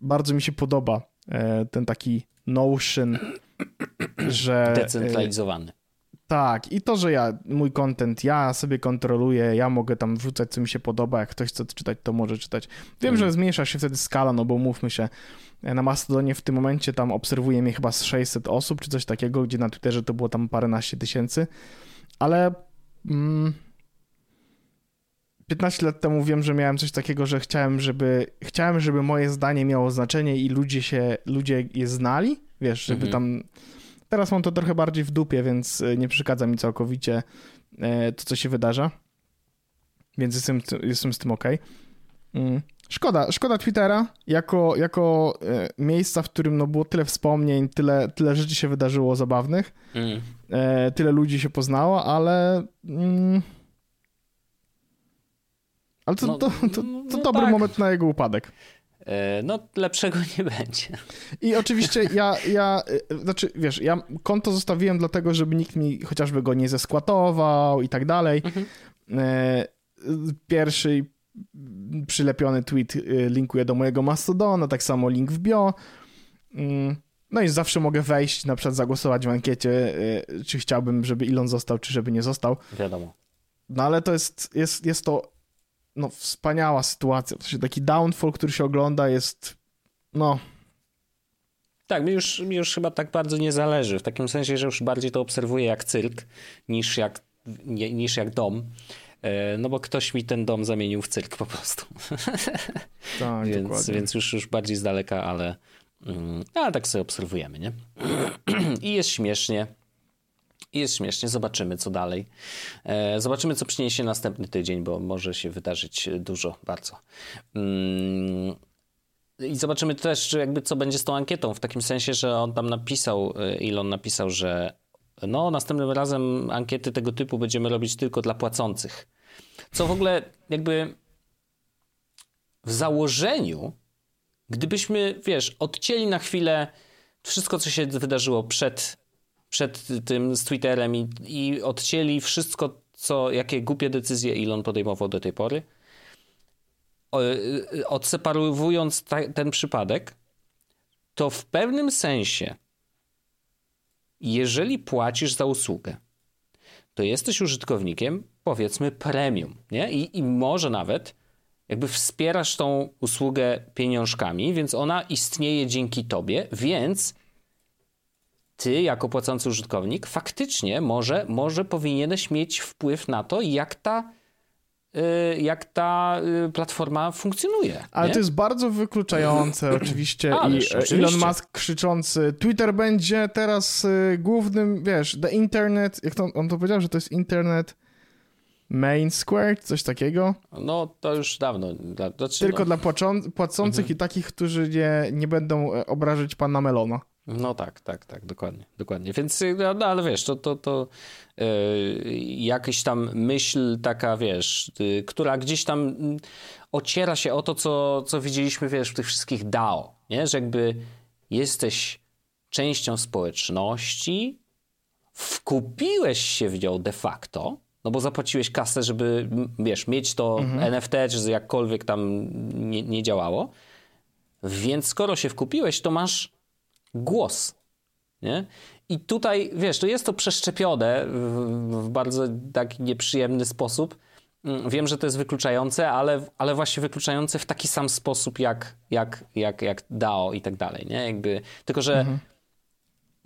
bardzo mi się podoba e, ten taki notion, że... Decentralizowany. Tak, i to, że ja, mój content, ja sobie kontroluję, ja mogę tam wrzucać, co mi się podoba, jak ktoś chce czytać, to może czytać. Wiem, mm. że zmniejsza się wtedy skala, no bo mówmy się, na Mastodonie w tym momencie tam obserwuje mnie chyba z 600 osób, czy coś takiego, gdzie na Twitterze to było tam paręnaście tysięcy, ale mm, 15 lat temu wiem, że miałem coś takiego, że chciałem, żeby chciałem, żeby moje zdanie miało znaczenie i ludzie się, ludzie je znali, wiesz, żeby mhm. tam Teraz mam to trochę bardziej w dupie, więc e, nie przeszkadza mi całkowicie e, to, co się wydarza. Więc jestem, jestem z tym ok. Mm. Szkoda, szkoda Twittera jako, jako e, miejsca, w którym no, było tyle wspomnień, tyle, tyle rzeczy się wydarzyło zabawnych, mm. Tyle ludzi się poznało, ale. Mm, ale to, no, to, to, to, no dobry tak. moment na jego upadek. E, no lepszego nie będzie. I oczywiście ja, ja, e, znaczy wiesz, ja konto zostawiłem dlatego, żeby nikt mi chociażby go nie zeskłatował i tak dalej. Mhm. E, pierwszy przylepiony tweet linkuje do mojego Mastodona, tak samo link w bio. No i zawsze mogę wejść, na przykład zagłosować w ankiecie, czy chciałbym, żeby Elon został, czy żeby nie został. Wiadomo. No ale to jest, jest, jest to no, wspaniała sytuacja. Taki downfall, który się ogląda jest, no... Tak, mi już, mi już chyba tak bardzo nie zależy, w takim sensie, że już bardziej to obserwuję jak cyrk niż jak, niż jak dom. E, no bo ktoś mi ten dom zamienił w cyrk po prostu. Tak, więc, dokładnie. więc już, już bardziej z daleka, ale, ale tak sobie obserwujemy, nie? I jest śmiesznie. I jest śmiesznie, zobaczymy co dalej. E, zobaczymy, co przyniesie następny tydzień, bo może się wydarzyć dużo, bardzo. Mm, I zobaczymy też, jakby co będzie z tą ankietą, w takim sensie, że on tam napisał, e, Elon napisał, że no, następnym razem ankiety tego typu będziemy robić tylko dla płacących. Co w ogóle jakby w założeniu, gdybyśmy, wiesz, odcięli na chwilę wszystko, co się wydarzyło przed, przed tym z Twitterem i, i odcięli wszystko, co, jakie głupie decyzje Elon podejmował do tej pory, odseparowując ta, ten przypadek, to w pewnym sensie, jeżeli płacisz za usługę, to jesteś użytkownikiem, powiedzmy, premium, nie? I, i może nawet jakby wspierasz tą usługę pieniążkami, więc ona istnieje dzięki tobie, więc ty jako płacący użytkownik faktycznie może, może powinieneś mieć wpływ na to, jak ta y, jak ta y, platforma funkcjonuje. Ale nie? to jest bardzo wykluczające oczywiście Ależ, i oczywiście. Elon Musk krzyczący Twitter będzie teraz y, głównym, wiesz, the internet, jak to, on to powiedział, że to jest internet main square, coś takiego, No to już dawno. Dla, znaczy, tylko no, dla płaczą- płacących Mhm. i takich, którzy nie, nie będą e, obrażać pana Melona. No tak, tak, tak, dokładnie, dokładnie. Więc, no, no ale wiesz, to, to, to yy, jakaś tam myśl taka, wiesz, yy, która gdzieś tam mm, ociera się o to, co, co widzieliśmy, wiesz, w tych wszystkich DAO, nie? Że jakby jesteś częścią społeczności, wkupiłeś się w nią de facto, no bo zapłaciłeś kasę, żeby, wiesz, mieć to NFT, czy jakkolwiek tam nie, nie działało, więc skoro się wkupiłeś, to masz głos. Nie? I tutaj, wiesz, to jest to przeszczepione w, bardzo taki nieprzyjemny sposób. Mm, Wiem, że to jest wykluczające, ale, ale właśnie wykluczające w taki sam sposób jak, jak, jak, jak DAO i tak dalej. Nie? Jakby, tylko, że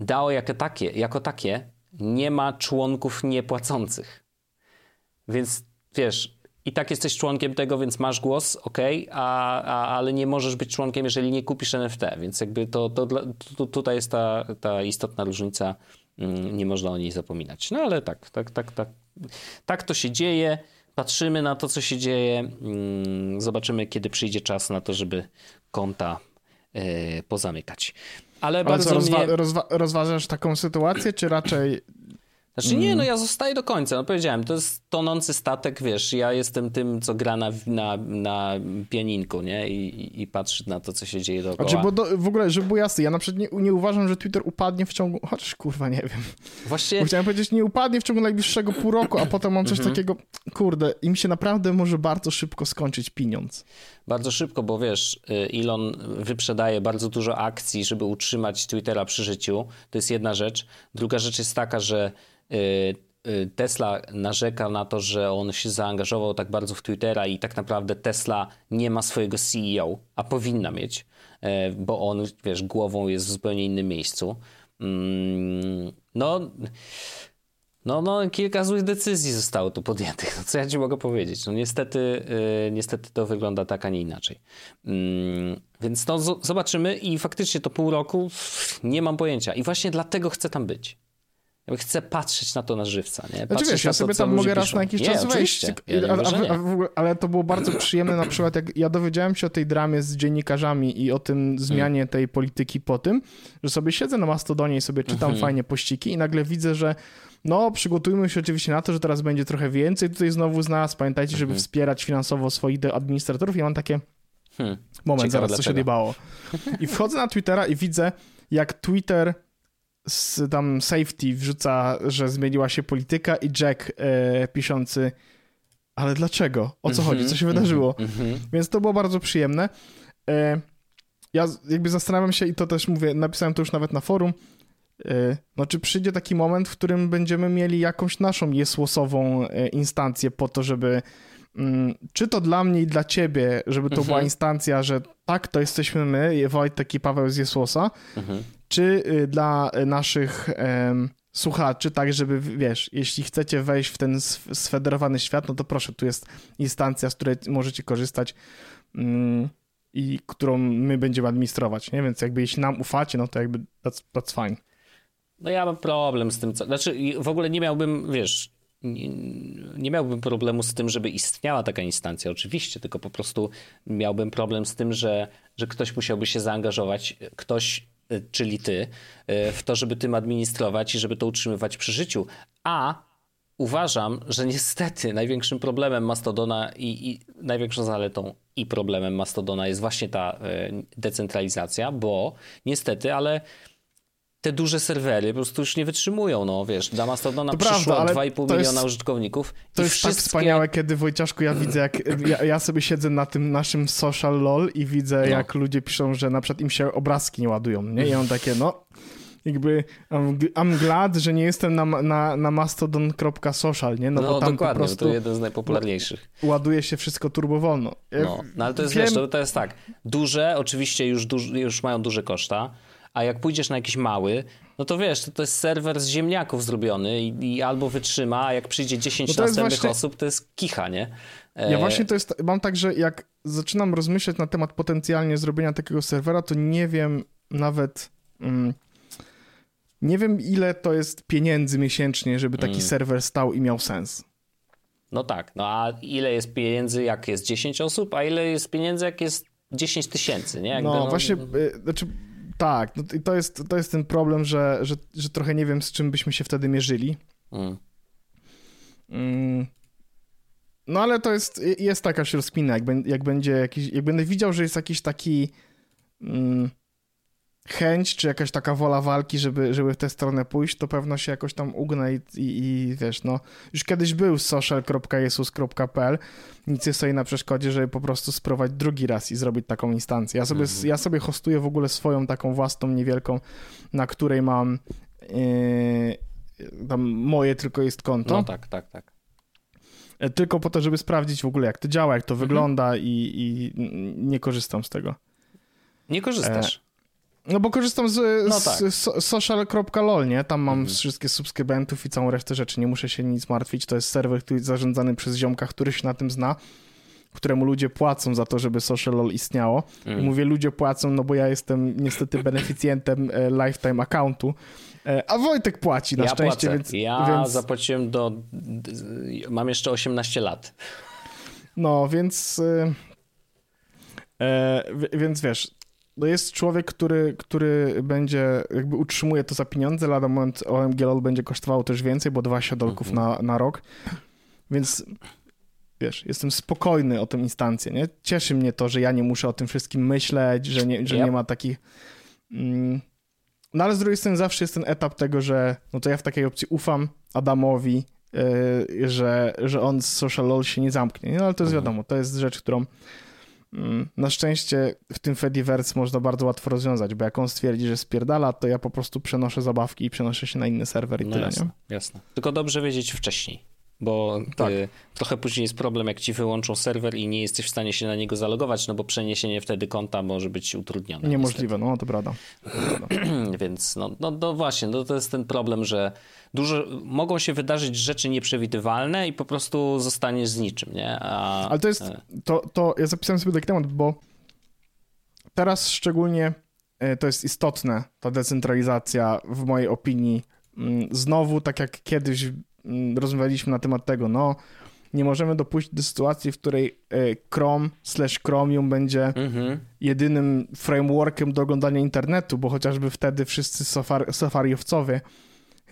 DAO jako takie, jako takie nie ma członków niepłacących. Więc wiesz, i tak jesteś członkiem tego, więc masz głos, ok, a, a, ale nie możesz być członkiem, jeżeli nie kupisz NFT, więc jakby to, to, dla- tu- tutaj jest ta, ta istotna różnica, mm, nie można o niej zapominać. No ale tak, tak, tak, tak, tak to się dzieje, patrzymy na to, co się dzieje, mm, zobaczymy, kiedy przyjdzie czas na to, żeby konta e, pozamykać. Ale, Ale bardzo co, rozwa- mnie... rozwa- rozważasz taką sytuację, czy raczej Znaczy nie, no ja zostaję do końca. No powiedziałem, to jest tonący statek, wiesz, ja jestem tym, co gra na, na, na pianinku, nie? I, i, patrzy na to, co się dzieje dookoła. Znaczy, bo do, w ogóle, żeby było jasne, ja na przykład nie, nie uważam, że Twitter upadnie w ciągu, chociaż kurwa nie wiem. Właściwie Bo chciałem powiedzieć, nie upadnie w ciągu najbliższego pół roku, a potem mam coś Mhm. takiego, kurde, im się naprawdę może bardzo szybko skończyć pieniądz. bardzo szybko, bo wiesz, y, Elon wyprzedaje bardzo dużo akcji, żeby utrzymać Twittera przy życiu. To jest jedna rzecz. Druga rzecz jest taka, że Tesla narzeka na to, że on się zaangażował tak bardzo w Twittera i tak naprawdę Tesla nie ma swojego CEO, a powinna mieć, e, bo on, wiesz, głową jest w zupełnie innym miejscu. Mm, No, no, no, kilka złych decyzji zostało tu podjętych. No, co ja ci mogę powiedzieć? No niestety, niestety to wygląda tak, a nie inaczej. Mm, więc no, zo- zobaczymy i faktycznie to pół roku nie mam pojęcia. I właśnie dlatego chcę tam być. Ja chcę patrzeć na to na żywca, nie? Znaczy Patrzeć wiesz, na ja to, sobie co tam mogę raz piszą. na jakiś nie, czas wejść. nie a, a, a, ale to było bardzo przyjemne na przykład, jak ja dowiedziałem się o tej dramie z dziennikarzami i o tym zmianie Hmm. tej polityki po tym, że sobie siedzę na Mastodonie i sobie czytam Mhm. fajnie pościki i nagle widzę, że no, przygotujmy się oczywiście na to, że teraz będzie trochę więcej tutaj znowu z nas. Pamiętajcie, żeby Mhm. wspierać finansowo swoich administratorów. Ja mam takie, Hmm. moment, Ciekawe zaraz, co się dlaczego. odjebało. I wchodzę na Twittera i widzę, jak Twitter z tam safety wrzuca, że zmieniła się polityka i Jack e, piszący ale dlaczego? O co chodzi? Co się wydarzyło? Mhm. Więc to było bardzo przyjemne. E, ja jakby zastanawiam się i to też mówię, napisałem to już nawet na forum, e, no czy przyjdzie taki moment, w którym będziemy mieli jakąś naszą jesłosową e, instancję po to, żeby mm, czy to dla mnie i dla ciebie, żeby to Mhm. była instancja, że tak, to jesteśmy my, Wojtek i Paweł z Jesłosa, Mhm. Czy y, dla y, naszych słuchaczy, tak żeby, wiesz, jeśli chcecie wejść w ten sfederowany świat, no to proszę, tu jest instancja, z której możecie korzystać mm, i którą my będziemy administrować, nie? Więc jakby jeśli nam ufacie, no to jakby that's, that's fine. No ja mam problem z tym, co... Znaczy w ogóle nie miałbym, wiesz, nie, nie, miałbym problemu z tym, żeby istniała taka instancja, oczywiście, tylko po prostu miałbym problem z tym, że, że ktoś musiałby się zaangażować, ktoś, czyli ty, e, w to, żeby tym administrować i żeby to utrzymywać przy życiu. A uważam, że niestety największym problemem Mastodona i, i największą zaletą i problemem Mastodona jest właśnie ta e, decentralizacja, bo niestety, ale te duże serwery po prostu już nie wytrzymują, no wiesz, dla Mastodona to przyszło 2,5 miliona jest, użytkowników To jest tak wszystkie... tak wspaniałe, kiedy Wojciaszku ja widzę, jak ja, ja, sobie siedzę na tym naszym social lol i widzę, no. jak ludzie piszą, że na przykład im się obrazki nie ładują, nie? I on takie, no, jakby I'm, I'm glad, że nie jestem na, na, na mastodon.social, nie? No, no bo tam dokładnie, po prostu to jeden z najpopularniejszych. Ładuje się wszystko turbo wolno. No, no ale to jest, Wiem... wiesz, to, to jest tak, duże oczywiście już, duż, już mają duże koszta, a jak pójdziesz na jakiś mały, no to wiesz, to, to jest serwer z ziemniaków zrobiony i, i albo wytrzyma, a jak przyjdzie 10 no następnych właśnie... osób, to jest kicha, nie? E... Ja właśnie to jest, mam tak, że jak zaczynam rozmyślać na temat potencjalnie zrobienia takiego serwera, to nie wiem nawet... Mm, nie wiem, ile to jest pieniędzy miesięcznie, żeby taki mm. serwer stał i miał sens. No tak, no a ile jest pieniędzy, jak jest 10 osób, a ile jest pieniędzy, jak jest 10 tysięcy, nie? Jakby, no, no, właśnie, y, znaczy tak, no to, jest, to jest ten problem, że, że, że trochę nie wiem, z czym byśmy się wtedy mierzyli. Mm. Mm. No ale to jest, jest taka rozkmina, jak, jak będzie jakiś, jak będę widział, że jest jakiś taki mm, chęć, czy jakaś taka wola walki, żeby, żeby w tę stronę pójść, to pewno się jakoś tam ugnę i, i, i wiesz, no, już kiedyś był social.jesus.pl, nic jest sobie na przeszkodzie, żeby po prostu spróbować drugi raz i zrobić taką instancję. Ja sobie, mhm. ja sobie hostuję w ogóle swoją taką własną niewielką, na której mam yy, tam moje tylko jest konto. No tak, tak, tak. E, tylko po to, żeby sprawdzić w ogóle, jak to działa, jak to mhm. wygląda i, i nie korzystam z tego. Nie korzystasz? No bo korzystam z, no tak. z social.lol, nie? Tam mam mhm. wszystkie subskrybentów i całą resztę rzeczy. Nie muszę się nic martwić. To jest serwer, który jest zarządzany przez ziomka, który się na tym zna, któremu ludzie płacą za to, żeby social.lol istniało. Mhm. I mówię, ludzie płacą, no bo ja jestem niestety beneficjentem e, lifetime accountu. E, a Wojtek płaci na ja szczęście, płacę. więc... Ja więc... zapłaciłem do... Mam jeszcze 18 lat. No, więc... E, e więc wiesz, no jest człowiek, który, który będzie, jakby utrzymuje to za pieniądze, lada moment OMG LOL będzie kosztowało też więcej, bo 20 dolków mhm. na, na rok, więc wiesz, jestem spokojny o tę instancję, nie? Cieszy mnie to, że ja nie muszę o tym wszystkim myśleć, że nie, że yep. nie ma takich... Mm, no ale z drugiej strony zawsze jest ten etap tego, że no to ja w takiej opcji ufam Adamowi, yy, że, że on z Social LOL się nie zamknie, no ale to jest mhm. wiadomo, to jest rzecz, którą na szczęście w tym Fediverse można bardzo łatwo rozwiązać, bo jak on stwierdzi, że spierdala, to ja po prostu przenoszę zabawki i przenoszę się na inny serwer i no tyle, jasne, nie? Jasne. Tylko dobrze wiedzieć wcześniej, bo tak. y, trochę później jest problem, jak ci wyłączą serwer i nie jesteś w stanie się na niego zalogować, no bo przeniesienie wtedy konta może być utrudnione. Niemożliwe, niestety. no to prawda. To prawda. Więc no, no, no właśnie, no to jest ten problem, że dużo, mogą się wydarzyć rzeczy nieprzewidywalne i po prostu zostaniesz z niczym, nie? A, Ale to jest, e, to, to ja zapisałem sobie taki temat, bo teraz szczególnie e, to jest istotne, ta decentralizacja w mojej opinii. Mm, znowu, tak jak kiedyś rozmawialiśmy na temat tego, no nie możemy dopuścić do sytuacji, w której e, Chrome slash Chromium będzie mhm. jedynym frameworkiem do oglądania internetu, bo chociażby wtedy wszyscy safari, safariowcowie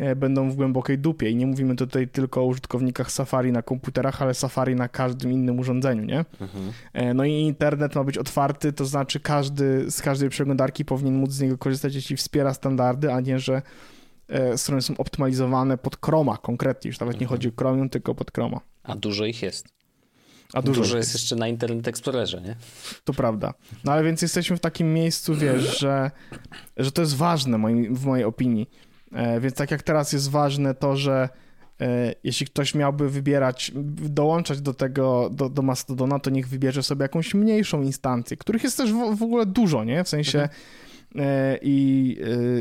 E, będą w głębokiej dupie. I nie mówimy tutaj tylko o użytkownikach Safari na komputerach, ale Safari na każdym innym urządzeniu, nie? Mhm. E, no i internet ma być otwarty, to znaczy każdy z każdej przeglądarki powinien móc z niego korzystać, jeśli wspiera standardy, a nie, że strony są optymalizowane pod Chroma konkretnie, już nawet mhm. nie chodzi o Chromium, tylko pod Chroma. A dużo ich jest. A dużo, dużo jest jeszcze na Internet Explorerze, nie? To prawda. No ale więc jesteśmy w takim miejscu, wiesz, że, że to jest ważne w mojej opinii E, więc tak jak teraz jest ważne to, że e, jeśli ktoś miałby wybierać, dołączać do tego, do, do Mastodona, to niech wybierze sobie jakąś mniejszą instancję, których jest też w, w ogóle dużo, nie? W sensie e, i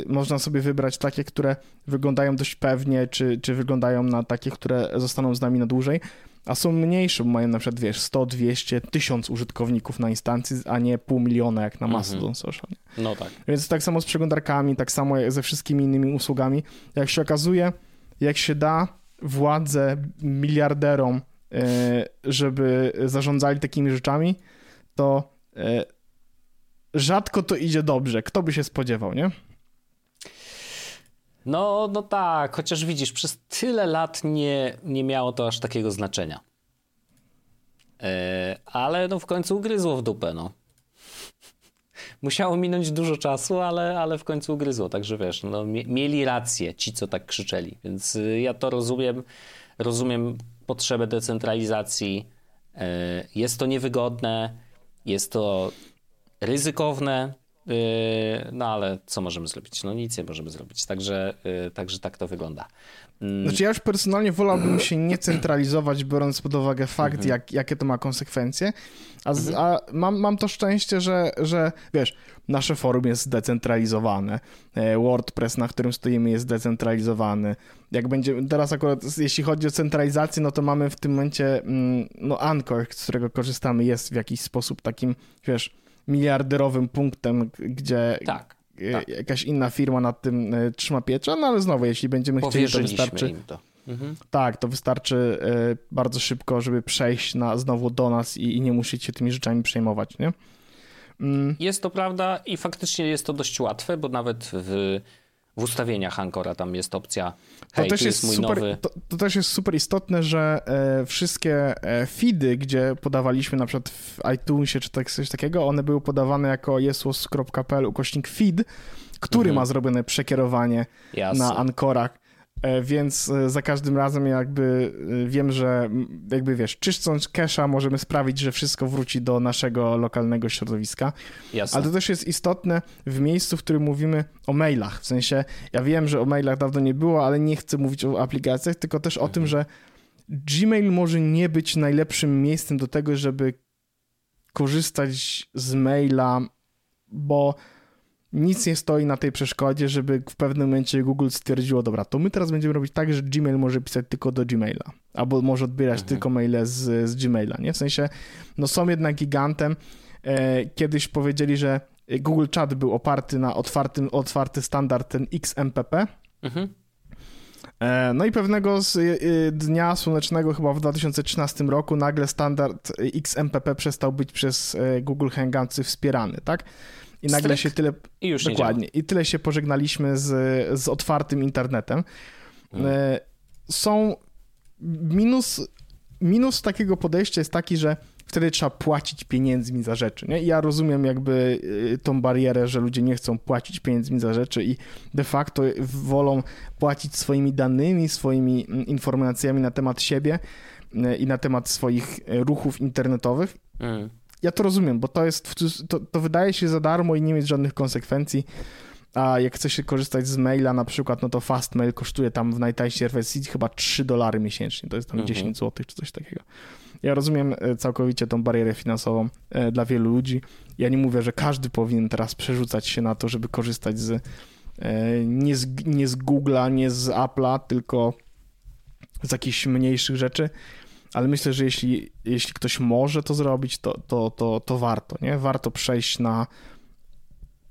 e, można sobie wybrać takie, które wyglądają dość pewnie, czy, czy wyglądają na takie, które zostaną z nami na dłużej, a są mniejsze, bo mają na przykład, wiesz, 100, 200, 1000 użytkowników na instancji, a nie pół miliona jak na mhm. Mastodon Social. No tak. Więc tak samo z przeglądarkami, tak samo jak ze wszystkimi innymi usługami. Jak się okazuje, jak się da władzę miliarderom, e, żeby zarządzali takimi rzeczami, to e, rzadko to idzie dobrze. Kto by się spodziewał, nie? No, no tak, chociaż widzisz, przez tyle lat nie, nie miało to aż takiego znaczenia. E, ale no w końcu ugryzło w dupę, no. Musiało minąć dużo czasu, ale, ale w końcu ugryzło, także wiesz, no, mieli rację ci, co tak krzyczeli, więc y, ja to rozumiem, rozumiem potrzebę decentralizacji. E, jest to niewygodne, jest to ryzykowne, yy, no ale co możemy zrobić? No nic nie możemy zrobić. Także, yy, także tak to wygląda. Mm. Znaczy ja już personalnie wolałbym się nie centralizować, biorąc pod uwagę fakt, mhm. jak, jakie to ma konsekwencje, a, z, mhm. a mam, mam to szczęście, że, że wiesz, nasze forum jest zdecentralizowane, e, WordPress, na którym stoimy jest zdecentralizowany. Jak będzie, teraz akurat jeśli chodzi o centralizację, no to mamy w tym momencie, mm, no Anchor, z którego korzystamy, jest w jakiś sposób takim, wiesz, miliarderowym punktem, gdzie tak, e, tak. jakaś inna firma nad tym e, trzyma pieczę, no ale znowu, jeśli będziemy chcieli, to wystarczy. Im to. Mhm. Tak, to wystarczy bardzo szybko, żeby przejść na, znowu do nas i, i nie musieć się tymi rzeczami przejmować, nie? Mm. Jest to prawda i faktycznie jest to dość łatwe, bo nawet w, w ustawieniach Ankora tam jest opcja hej, to też jest, jest super, nowy... to, to, też jest super istotne, że e, wszystkie e, feedy, gdzie podawaliśmy na przykład w iTunesie czy tak, coś takiego, one były podawane jako jesłos.pl ukośnik feed, który mhm. ma zrobione przekierowanie Jasne. na Ankora E, więc e, za każdym razem jakby e, wiem, że jakby wiesz, czyszcząc cache'a możemy sprawić, że wszystko wróci do naszego lokalnego środowiska. Jasne. Ale to też jest istotne w miejscu, w którym mówimy o mailach. W sensie, ja wiem, że o mailach dawno nie było, ale nie chcę mówić o aplikacjach, tylko też mhm. o tym, że Gmail może nie być najlepszym miejscem do tego, żeby korzystać z maila, bo nic nie stoi na tej przeszkodzie, żeby w pewnym momencie Google stwierdziło, dobra, to my teraz będziemy robić tak, że Gmail może pisać tylko do Gmaila, albo może odbierać mhm. tylko maile z, z Gmaila, nie? W sensie, no są jednak gigantem. E, kiedyś powiedzieli, że Google Chat był oparty na otwartym, otwarty standard ten XMPP. Mhm. E, no i pewnego y, dnia słonecznego, chyba w 2013 roku, nagle standard XMPP przestał być przez e, Google Hangoutsy wspierany, tak? I nagle Stryk. się tyle. I już dokładnie. I tyle się pożegnaliśmy z, z otwartym internetem. Hmm. Są. Minus, minus takiego podejścia jest taki, że wtedy trzeba płacić pieniędzmi za rzeczy. Nie? I ja rozumiem jakby e, tą barierę, że ludzie nie chcą płacić pieniędzmi za rzeczy i de facto wolą płacić swoimi danymi, swoimi mm, informacjami na temat siebie e, i na temat swoich ruchów internetowych. Mm ja to rozumiem, bo to jest, to, to wydaje się za darmo i nie mieć żadnych konsekwencji. A jak chce się korzystać z maila na przykład, no to Fastmail kosztuje tam w najtańszej wersji chyba 3 dolary miesięcznie, to jest tam mhm. 10 zł czy coś takiego. Ja rozumiem e, całkowicie tą barierę finansową e, dla wielu ludzi. Ja nie mówię, że każdy powinien teraz przerzucać się na to, żeby korzystać z e, nie z, nie z Google'a, nie z Apple'a, tylko z jakichś mniejszych rzeczy ale myślę, że jeśli, jeśli ktoś może to zrobić, to, to, to, to warto, nie? Warto przejść na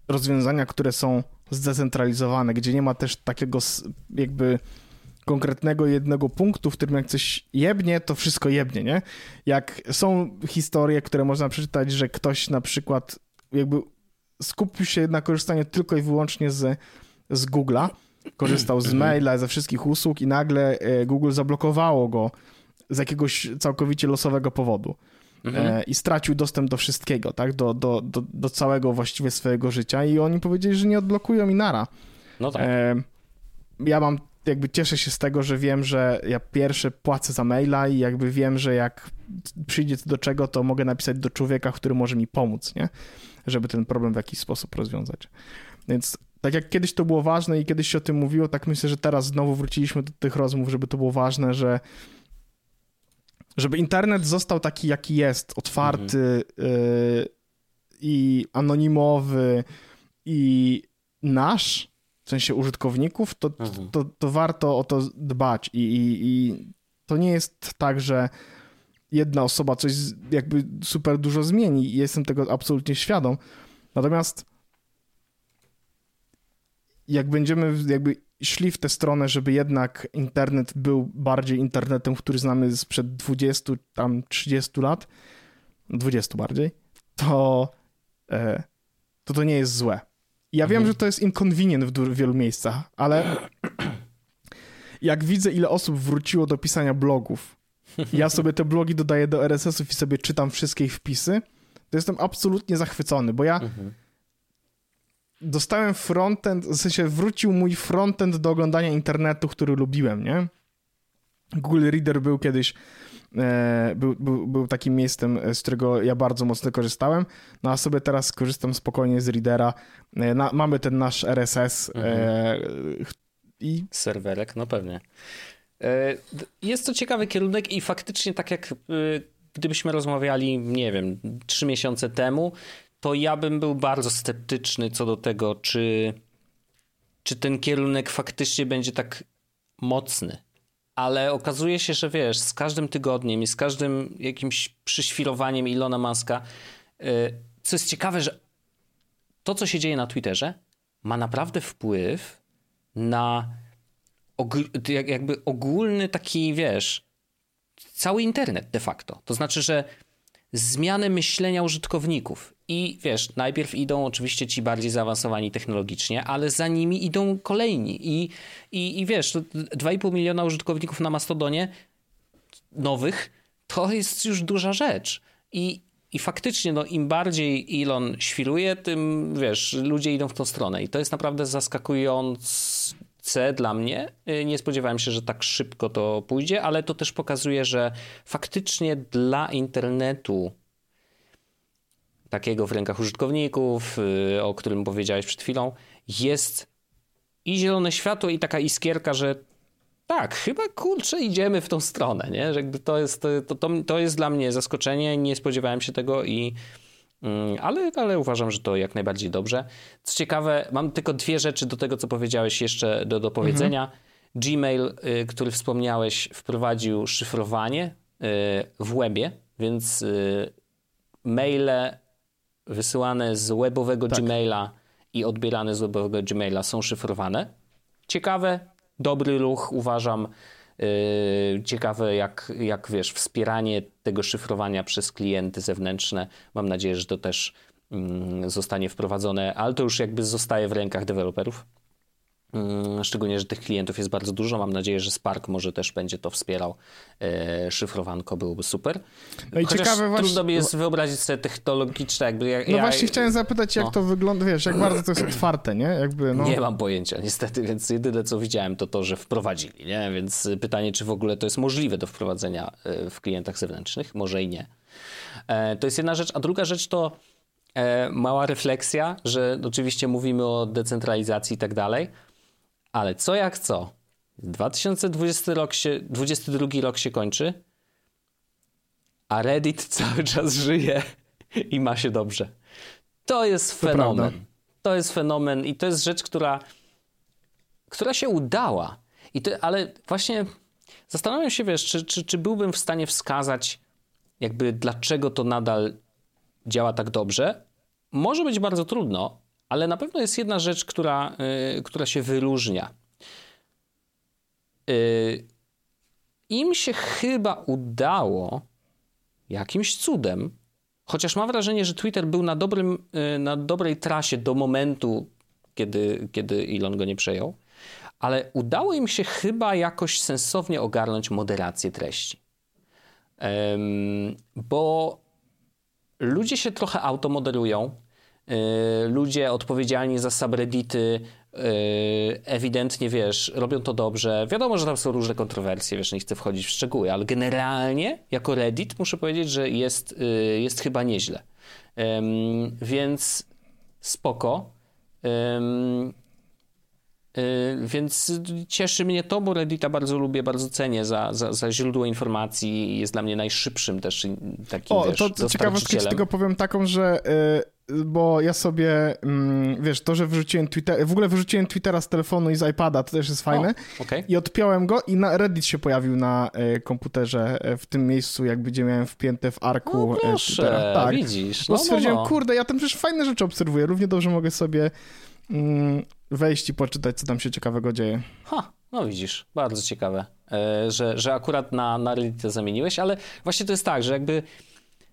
rozwiązania, które są zdecentralizowane, gdzie nie ma też takiego jakby konkretnego jednego punktu, w którym jak coś jebnie, to wszystko jebnie, nie? Jak są historie, które można przeczytać, że ktoś na przykład jakby skupił się na korzystaniu tylko i wyłącznie z, z Google'a, korzystał z mhm. maila, ze wszystkich usług i nagle e, Google zablokowało go z jakiegoś całkowicie losowego powodu. Mhm. E, I stracił dostęp do wszystkiego, tak? Do, do, do, do całego właściwie swojego życia i oni powiedzieli, że nie odblokują Minara. No tak. E, ja mam, jakby cieszę się z tego, że wiem, że ja pierwsze płacę za maila i jakby wiem, że jak przyjdzie do czego, to mogę napisać do człowieka, który może mi pomóc, nie? Żeby ten problem w jakiś sposób rozwiązać. Więc tak jak kiedyś to było ważne i kiedyś się o tym mówiło, tak myślę, że teraz znowu wróciliśmy do tych rozmów, żeby to było ważne, że żeby internet został taki, jaki jest, otwarty mhm. y, i anonimowy i nasz, w sensie użytkowników, to, mhm. to, to warto o to dbać i, i, i to nie jest tak, że jedna osoba coś jakby super dużo zmieni jestem tego absolutnie świadom. Natomiast jak będziemy jakby szli w tę stronę, żeby jednak internet był bardziej internetem, który znamy sprzed 20, tam 30 lat, 20 bardziej, to e, to, to nie jest złe. Ja mhm. wiem, że to jest inconvenient w wielu miejscach, ale jak widzę, ile osób wróciło do pisania blogów, ja sobie te blogi dodaję do RSS-ów i sobie czytam wszystkie ich wpisy, to jestem absolutnie zachwycony, bo ja mhm. Dostałem frontend, w sensie wrócił mój frontend do oglądania internetu, który lubiłem, nie? Google Reader był kiedyś E, był, był, był takim miejscem, z którego ja bardzo mocno korzystałem, no a sobie teraz korzystam spokojnie z Readera. E, na, mamy ten nasz RSS e, mhm. i... Serwerek, no pewnie. Jest to ciekawy kierunek i faktycznie tak jak gdybyśmy rozmawiali, nie wiem, trzy miesiące temu, to ja bym był bardzo sceptyczny co do tego, czy, czy ten kierunek faktycznie będzie tak mocny ale okazuje się, że wiesz, z każdym tygodniem i z każdym jakimś przyświrowaniem Ilona Maska, y, co jest ciekawe, że to, co się dzieje na Twitterze, ma naprawdę wpływ na jakby ogólny taki, wiesz, cały internet de facto. To znaczy, że zmiany myślenia użytkowników. I wiesz, najpierw idą oczywiście ci bardziej zaawansowani technologicznie, ale za nimi idą kolejni. I, i, i wiesz, 2,5 miliona użytkowników na Mastodonie nowych to jest już duża rzecz. I, i faktycznie, no, im bardziej Elon świruje, tym wiesz, ludzie idą w tą stronę. I to jest naprawdę zaskakujące dla mnie. Nie spodziewałem się, że tak szybko to pójdzie, ale to też pokazuje, że faktycznie dla internetu takiego w rękach użytkowników, y, o którym powiedziałeś przed chwilą, jest i zielone światło, i taka iskierka, że tak, chyba kurczę, idziemy w tą stronę, nie? Że to jest, to, to, to jest dla mnie zaskoczenie, nie spodziewałem się tego i ale, ale uważam, że to jak najbardziej dobrze. Co ciekawe, mam tylko dwie rzeczy do tego, co powiedziałeś jeszcze do, do powiedzenia. Mhm. Gmail, y, który wspomniałeś, wprowadził szyfrowanie y, w webie, więc maile wysyłane z webowego tak. Gmaila i odbierane z webowego Gmaila są szyfrowane. Ciekawe, dobry ruch, uważam. Yy, ciekawe, jak, jak wiesz, wspieranie tego szyfrowania przez klienty zewnętrzne. Mam nadzieję, że to też yy, zostanie wprowadzone, ale to już jakby zostaje w rękach deweloperów. Mm, szczególnie, że tych klientów jest bardzo dużo. Mam nadzieję, że Spark może też będzie to wspierał. E, szyfrowanko byłoby super. No i Chociaż ciekawe właśnie... trudno mi jest wyobrazić sobie technologiczne jakby... Ja, no ja... właśnie chciałem zapytać, jak no. to wygląda, wiesz, jak bardzo to jest otwarte, nie? Jakby, no... Nie mam pojęcia niestety, więc jedyne co widziałem to to, że wprowadzili, nie? Więc pytanie, czy w ogóle to jest możliwe do wprowadzenia e, w klientach zewnętrznych? Może i nie. E, to jest jedna rzecz, a druga rzecz to mała refleksja, że oczywiście mówimy o decentralizacji i tak dalej, ale co jak co? 2020 rok się, 22 rok się kończy, a Reddit cały czas żyje i ma się dobrze. To jest fenomen. To, to jest fenomen i to jest rzecz, która, która się udała. I to, ale właśnie zastanawiam się, wiesz, czy, czy, czy byłbym w stanie wskazać, jakby dlaczego to nadal działa tak dobrze. Może być bardzo trudno, ale na pewno jest jedna rzecz, która, yy, która się wyróżnia. Yy, Im się chyba udało jakimś cudem, chociaż mam wrażenie, że Twitter był na, dobrym, yy, na dobrej trasie do momentu, kiedy, kiedy Elon go nie przejął, ale udało im się chyba jakoś sensownie ogarnąć moderację treści. bo ludzie się trochę automodelują, ludzie odpowiedzialni za subreddity y, ewidentnie, wiesz, robią to dobrze. Wiadomo, że tam są różne kontrowersje, wiesz, nie chcę wchodzić w szczegóły, ale generalnie jako Reddit muszę powiedzieć, że jest, y, jest chyba nieźle. Więc spoko. Więc cieszy mnie to, bo Reddita bardzo lubię, bardzo cenię za, za, za źródło informacji. Jest dla mnie najszybszym też takim, o, wiesz, to ciekawostkę z tego powiem taką, że bo ja sobie, mm, wiesz, to, że wyrzuciłem Twittera, w ogóle wyrzuciłem Twittera z telefonu i z iPada, to też jest fajne. O, okay. I odpiąłem go i na Reddit się pojawił na e, komputerze e, w tym miejscu, jakby gdzie miałem wpięte w arku no, e, proszę, Twittera. Tak, widzisz. No, bo stwierdziłem, no, no. kurde, ja tam przecież fajne rzeczy obserwuję, równie dobrze mogę sobie mm, wejść i poczytać, co tam się ciekawego dzieje. Ha, no widzisz, bardzo ciekawe, że, że akurat na, na Reddit zamieniłeś, ale właśnie to jest tak, że jakby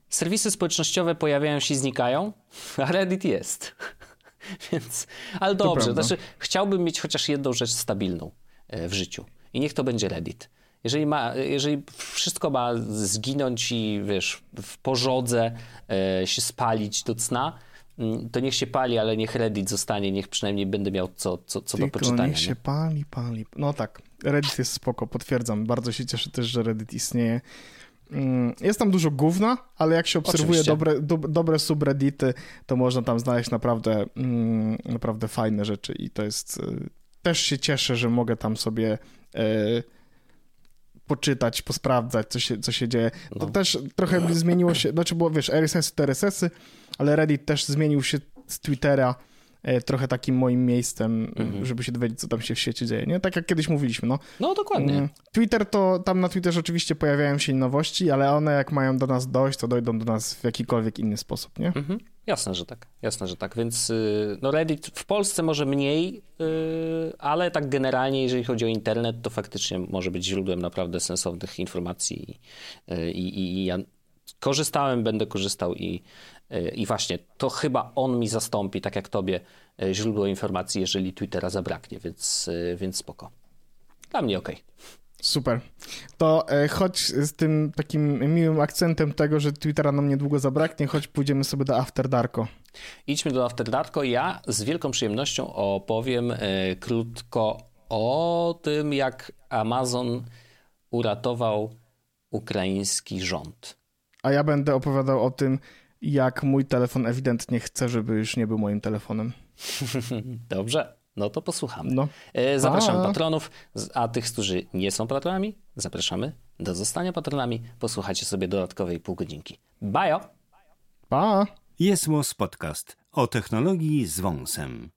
serwisy społecznościowe pojawiają się i znikają, a Reddit jest. Więc, ale dobrze, znaczy chciałbym mieć chociaż jedną rzecz stabilną e, w życiu i niech to będzie Reddit. Jeżeli, ma, jeżeli wszystko ma zginąć i wiesz, w pożodze e, się spalić do cna, mm, to niech się pali, ale niech Reddit zostanie, niech przynajmniej będę miał co, co, co do poczytania. niech nie? się pali, pali. No tak, Reddit jest spoko, potwierdzam. Bardzo się cieszę też, że Reddit istnieje. Mm, jest tam dużo gówna, ale jak się obserwuje dobre, do, dobre subreddity, to można tam znaleźć naprawdę, mm, naprawdę fajne rzeczy i to jest... Y, też się cieszę, że mogę tam sobie e, poczytać, posprawdzać, co się, co się dzieje. No. To też trochę zmieniło się, znaczy było, wiesz, RSS-y to RSS-y, ale Reddit też zmienił się z Twittera trochę takim moim miejscem, mhm. żeby się dowiedzieć, co tam się w świecie dzieje, nie? Tak jak kiedyś mówiliśmy, no. No, dokładnie. Mm, Twitter to, tam na Twitterze oczywiście pojawiają się nowości, ale one jak mają do nas dojść, to dojdą do nas w jakikolwiek inny sposób, nie? Mhm. Jasne, że tak, jasne, że tak, więc y, no Reddit w Polsce może mniej, y, ale tak generalnie, jeżeli chodzi o internet, to faktycznie może być źródłem naprawdę sensownych informacji y, i, i, i ja korzystałem, będę korzystał i i właśnie to chyba on mi zastąpi, tak jak tobie, e, źródło informacji, jeżeli Twittera zabraknie, więc, e, więc spoko. Dla mnie ok. Super. To e, choć z tym takim miłym akcentem tego, że Twittera nam niedługo zabraknie, choć pójdziemy sobie do After Darko. Idźmy do After Darko. Ja z wielką przyjemnością opowiem krótko o tym, jak Amazon uratował ukraiński rząd. A ja będę opowiadał o tym, jak mój telefon ewidentnie chce, żeby już nie był moim telefonem. Dobrze, no to posłuchamy. No. E, zapraszam a. patronów, a tych, którzy nie są patronami, zapraszamy do zostania patronami. Posłuchajcie sobie dodatkowej pół godzinki. Bajo! Pa! Jest Podcast o technologii z wąsem.